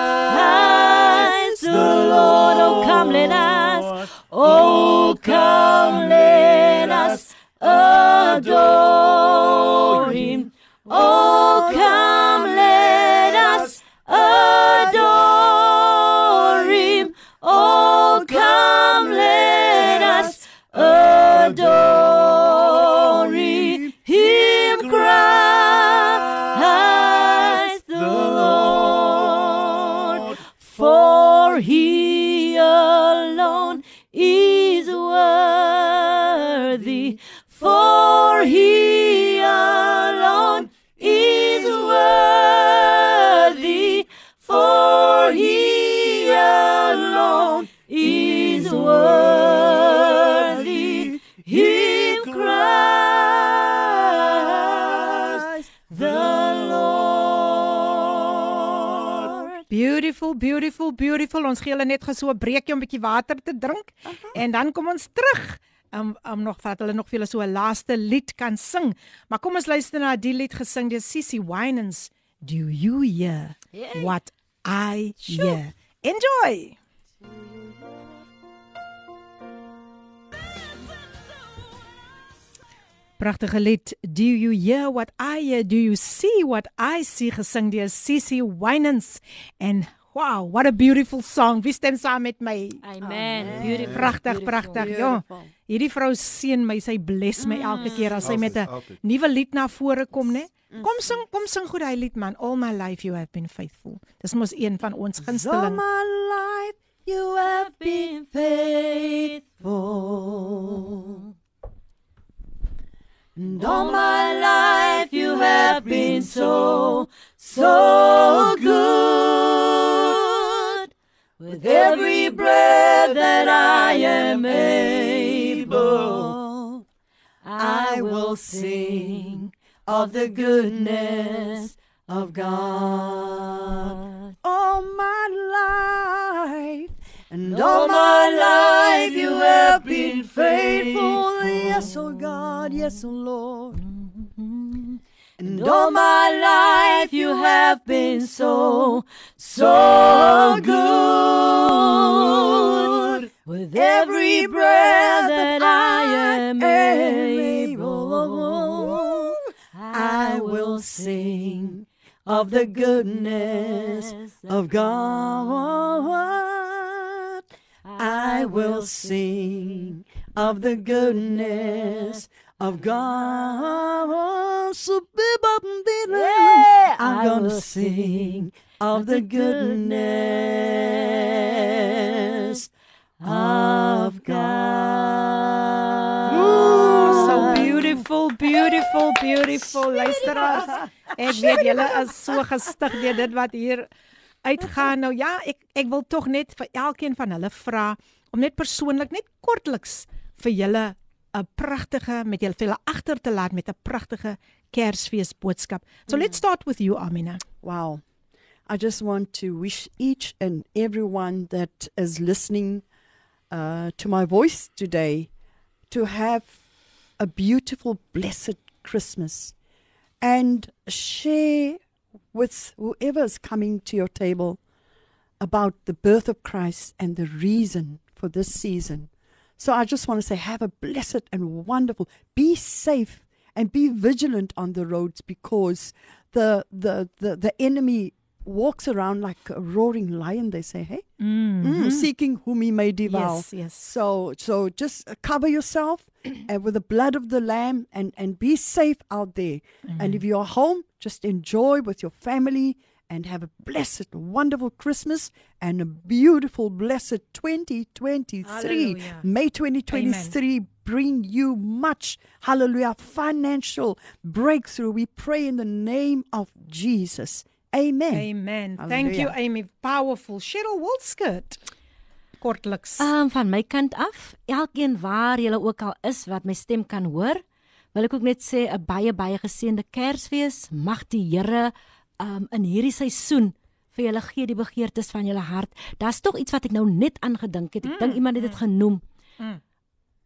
the Lord. Oh, come, let us. Oh, come, let us adore him. Oh, come, let us adore. Oh, come, let us adore Beautiful, beautiful, beautiful. Ons gee hulle net so 'n breekie om 'n bietjie water te drink en dan kom ons terug. Um um nog vat hulle nog vir julle so 'n laaste lied kan sing. Maar kom ons luister na die lied gesing deur Sissy Winans. Do you hear Yay. what I hear? Enjoy. Pragtige lied. Do you hear what I hear? Do you see what I see? Gesing deur Sissy Winans. En wow, what a beautiful song. Wie stem saam met my? Amen. Beautiful. Pragtig, pragtig. Ja. Hierdie vrou seën my, sy bless my elke keer as sy met 'n nuwe lied na vore kom, né? Kom sing, kom sing goed hy lied man. All my life you have been faithful. Dis mos een van ons All gunsteling. my life you have been faithful. And all my life you have been so, so good. With every breath that I am able, I will sing of the goodness of God. All my life and all my life you have been faithful. Yes, oh God, yes, oh Lord. And all my life you have been so, so good. With every breath that I am able, I will sing of the goodness of God. I I will sing of the goodness of God. So Yeah, I'm I gonna will sing of the goodness of God. Oh, so beautiful, beautiful, beautiful. Luisteraars, <laughs> ek weet julle is so gestig deur dit wat hier uitgaan. Nou ja, ek ek wil tog net vir elkeen van hulle vra om net persoonlik net kortliks vir julle 'n pragtige met julle vir julle agter te laat met 'n pragtige Kersfees boodskap. So let's start with you Amina. Wow. I just want to wish each and everyone that is listening uh, to my voice today to have a beautiful, blessed Christmas and share with whoever is coming to your table about the birth of Christ and the reason for this season. So I just want to say, have a blessed and wonderful, be safe and be vigilant on the roads because the the the, the enemy walks around like a roaring lion. They say, hey, Mm, seeking whom he may devour. Yes, yes. So so just cover yourself and with the blood of the lamb and and be safe out there. And if you're home, just enjoy with your family and have a blessed, wonderful Christmas and a beautiful, blessed 2023. Hallelujah. May 2023 bring you much, hallelujah, financial breakthrough. We pray in the name of Jesus. Amen. Amen. Thank you Hallelujah. Amy. Powerful. Cheryl Wilskut. Kortliks. Um van my kant af, elkeen waar jy ook al is wat my stem kan hoor, wil ek ook net sê 'n baie baie geseënde Kersfees. Mag die Here um in hierdie seisoen vir julle gee die begeertes van julle hart. Daar's tog iets wat ek nou net aangedink het. Ek dink iemand het dit genoem. Mm.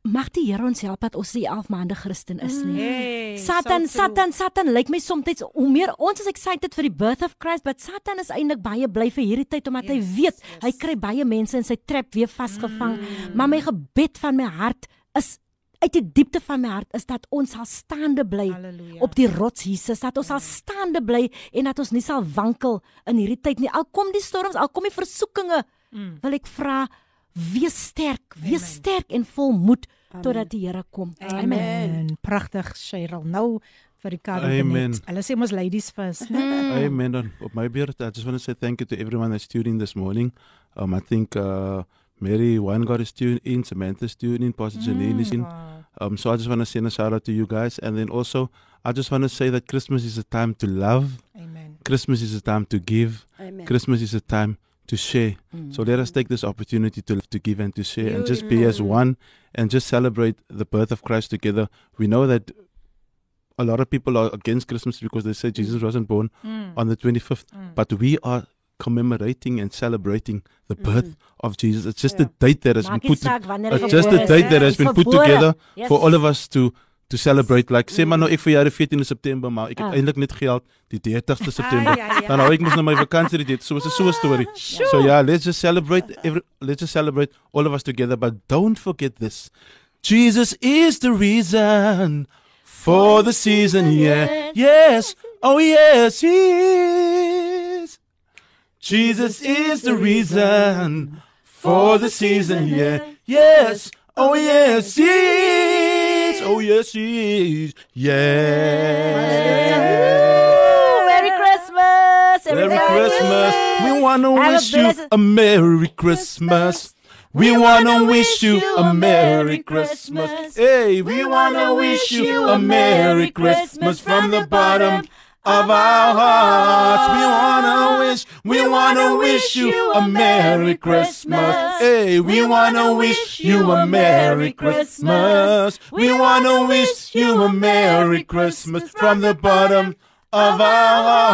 Mag die Here ons help dat ons die 11 maande Christen is nie. Hey, Satan, so. Satan, Satan lyk my soms hoe meer ons is excited vir die birth of Christ, but Satan is eintlik baie bly vir hierdie tyd omdat hy weet hy kry baie mense in sy trap weer vasgevang. Mm. Maar my gebed van my hart is uit die diepte van my hart is dat ons sal staande bly Halleluja. op die rots Jesus, dat ons sal staande bly en dat ons nie sal wankel in hierdie tyd nie. Al kom die storms, al kom die versoekinge, mm. wil ek vra wees sterk, wees Amen. sterk en vol moed totdat die Here kom. Amen. Pragtig Cheryl. Nou vir Ricardo Amen. Benet. Hulle sê mos ladies first. né? Amen. Dan op my beurt, I just want to say thank you to everyone that's tuned in this morning. Um, I think uh, Mary Weingart is tuned in, Samantha's tuned in, Pastor Janine is in. Wow. Um, so I just want to send a shout out to you guys, and then also I just want to say that Christmas is a time to love. Amen. Christmas is a time to give. Amen. Christmas is a time to share. Mm. So let us take this opportunity to to give and to share, and just be as one, and just celebrate the birth of Christ together. We know that a lot of people are against Christmas because they say Jesus wasn't born mm. on the 25th, mm. but we are commemorating and celebrating the birth of Jesus. It's just a date that has Maak been put. wanneer It's just a date that has been put together Yes. for all of us to to celebrate. Like sê maar nou ek verjaar die 14de September, maar ek het Ah. eintlik net geld die 30ste September. Ah, ja, ja. Dan hou ek mos nou my vakansie dit. So is 'n so 'n storie. So yeah, let's just celebrate every let's just celebrate all of us together, but don't forget this. Jesus is the reason for the season, yeah. Yes. Oh yes, he is. Jesus is the reason for the season, yeah. Yes. Oh yes, he is. Oh yes, he is. Yeah. Merry Christmas. Merry everybody. Christmas. We want to wish you a Merry Christmas. We want to wish you a Merry Christmas. Hey, we want to wish you a Merry Christmas from the bottom of our hearts. We want to wish, we want to wish you a Merry Christmas. Hey, we want to wish you a Merry Christmas. We want to wish you a Merry Christmas from the bottom of our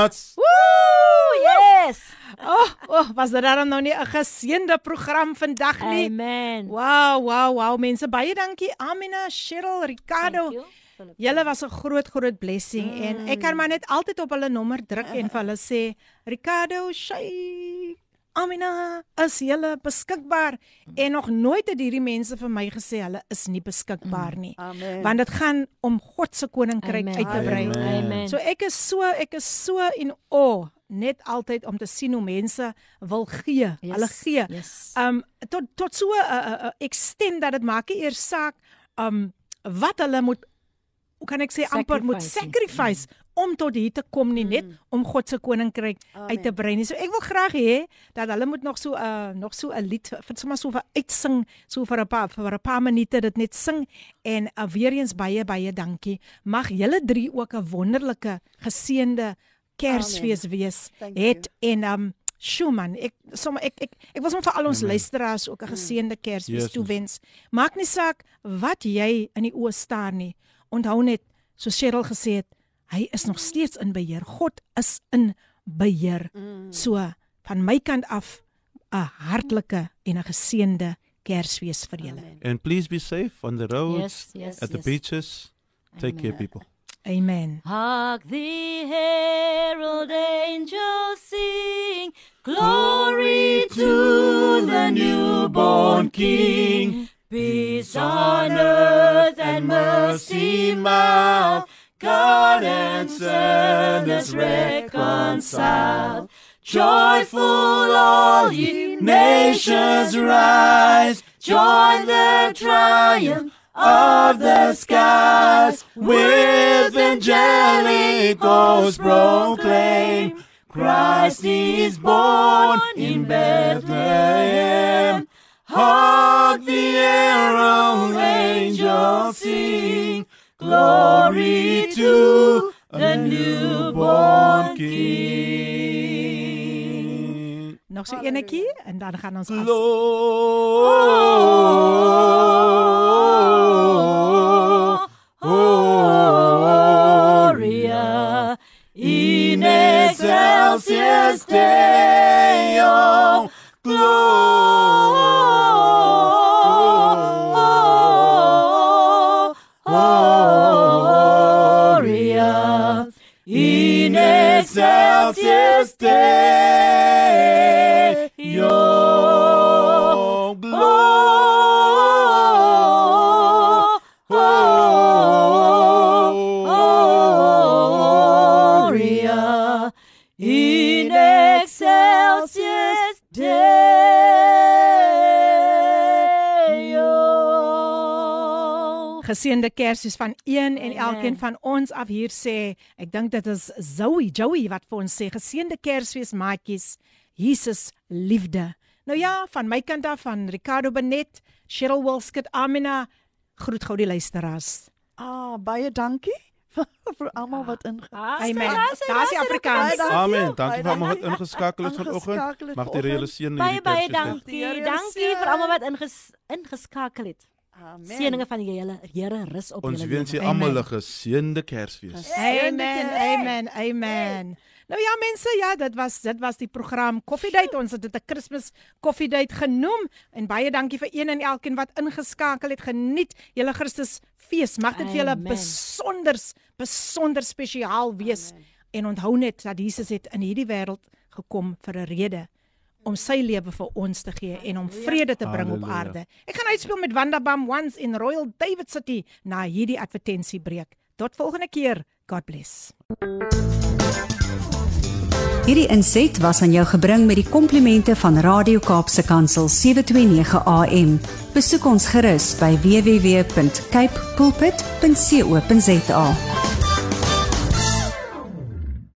hearts. Woo! Yes. Oh, oh, was er dit daarom nou nie 'n geseënde program vandag nie? Amen. Wow, wow, wow. Mense, baie dankie Amina, Cheryl, Ricardo. Thank you, Philip. Julle was 'n groot groot blessing mm. en ek kan maar net altyd op hulle nommer druk en vir hulle sê Ricardo, sy Amina, is julle beskikbaar? En nog nooit het hierdie mense vir my gesê hulle is nie beskikbaar nie. Amen. Want dit gaan om God se koninkryk Amen. uit te brei. Amen. So ek is so ek is so in awe net altyd om te sien hoe mense wil gee. Yes, Hulle gee. yes. Um tot tot so 'n uh, uh, extend dat dit maak nie eers saak um wat hulle moet hoe kan ek sê amper moet sacrifice om tot hier te kom nie net om God se koninkryk uit te brei nie. So ek wil graag hê dat hulle moet nog so 'n uh, nog so 'n lied vir sommer so vir uitsing so vir 'n paar vir 'n paar minute dit net sing en uh, weer eens baie baie dankie. Mag julle drie ook 'n wonderlike geseënde Kersfees wees. Thank Het en um Sjoe man, ek sommer ek ek ek wil sommer vir al ons luisteraars ook 'n geseënde Kersfees Yes. toewens. Maak nie saak wat jy in die oë staar nie. Onthou net, so Cheryl gesê het, hy is nog steeds in beheer. God is in beheer. So van my kant af 'n hartlike en 'n geseënde Kersfees vir julle. And please be safe on the roads, Yes, yes, at the yes. beaches. Take care, people. Amen. Hark the herald angels sing, glory to the newborn King. Peace on earth and mercy mild, God and sinners reconciled. Joyful all ye nations rise, join the triumph of the skies with angelic hosts proclaim Christ is born in Bethlehem. Hark the herald angels sing, glory to the newborn King. Nog so enetjie en dan gaan ons af. Gloria in excelsis Deo. Gloria Stay. Geseënde Kersfees van een en elkeen van ons af hier sê. Ek dink dit is Zoe, Joey wat vir ons sê geseënde Kersfees maatjies. Jesus liefde. Nou ja, van my kant af van Ricardo Benet, Cheryl Wilskut, Amina groet gou die luisteraars. Ah, baie dankie <laughs> vir almal wat inge. Amen. Daar's die Afrikaans. Amen. Dankie vir Baie almal wat ingeskakel het vanoggend. Ingeskakel het Mag die vanoggend. hele seën Baie baie Kersfees hê. dankie. Die Dankie vir almal wat inges, ingeskakel het. Amen. Seëninge van die Here, Here rus op Ons julle. wens lewe. julle almal 'n geseënde Kersfees. Amen. Amen. Amen. Nou ja mense, ja, dit was dit was die program Coffee Date. Ons het dit 'n Kersfees Coffee Date genoem en baie dankie vir een en elkeen wat ingeskakel het. Geniet julle Christus fees. Mag dit vir julle besonder besonder spesiaal wees. Amen. En onthou net dat Jesus het in hierdie wêreld gekom vir 'n rede om sy lewe vir ons te gee en om vrede te bring op Halleluja. aarde. Ek gaan uitspeel met Wanda Bam Once in Royal David City na hierdie advertensiebreek. Tot volgende keer. God bless. Hierdie inset was aan jou gebring met die komplimente van Radio Kaapse Kansel 729 AM. Besoek ons gerus by www.cape pulpit.co.za.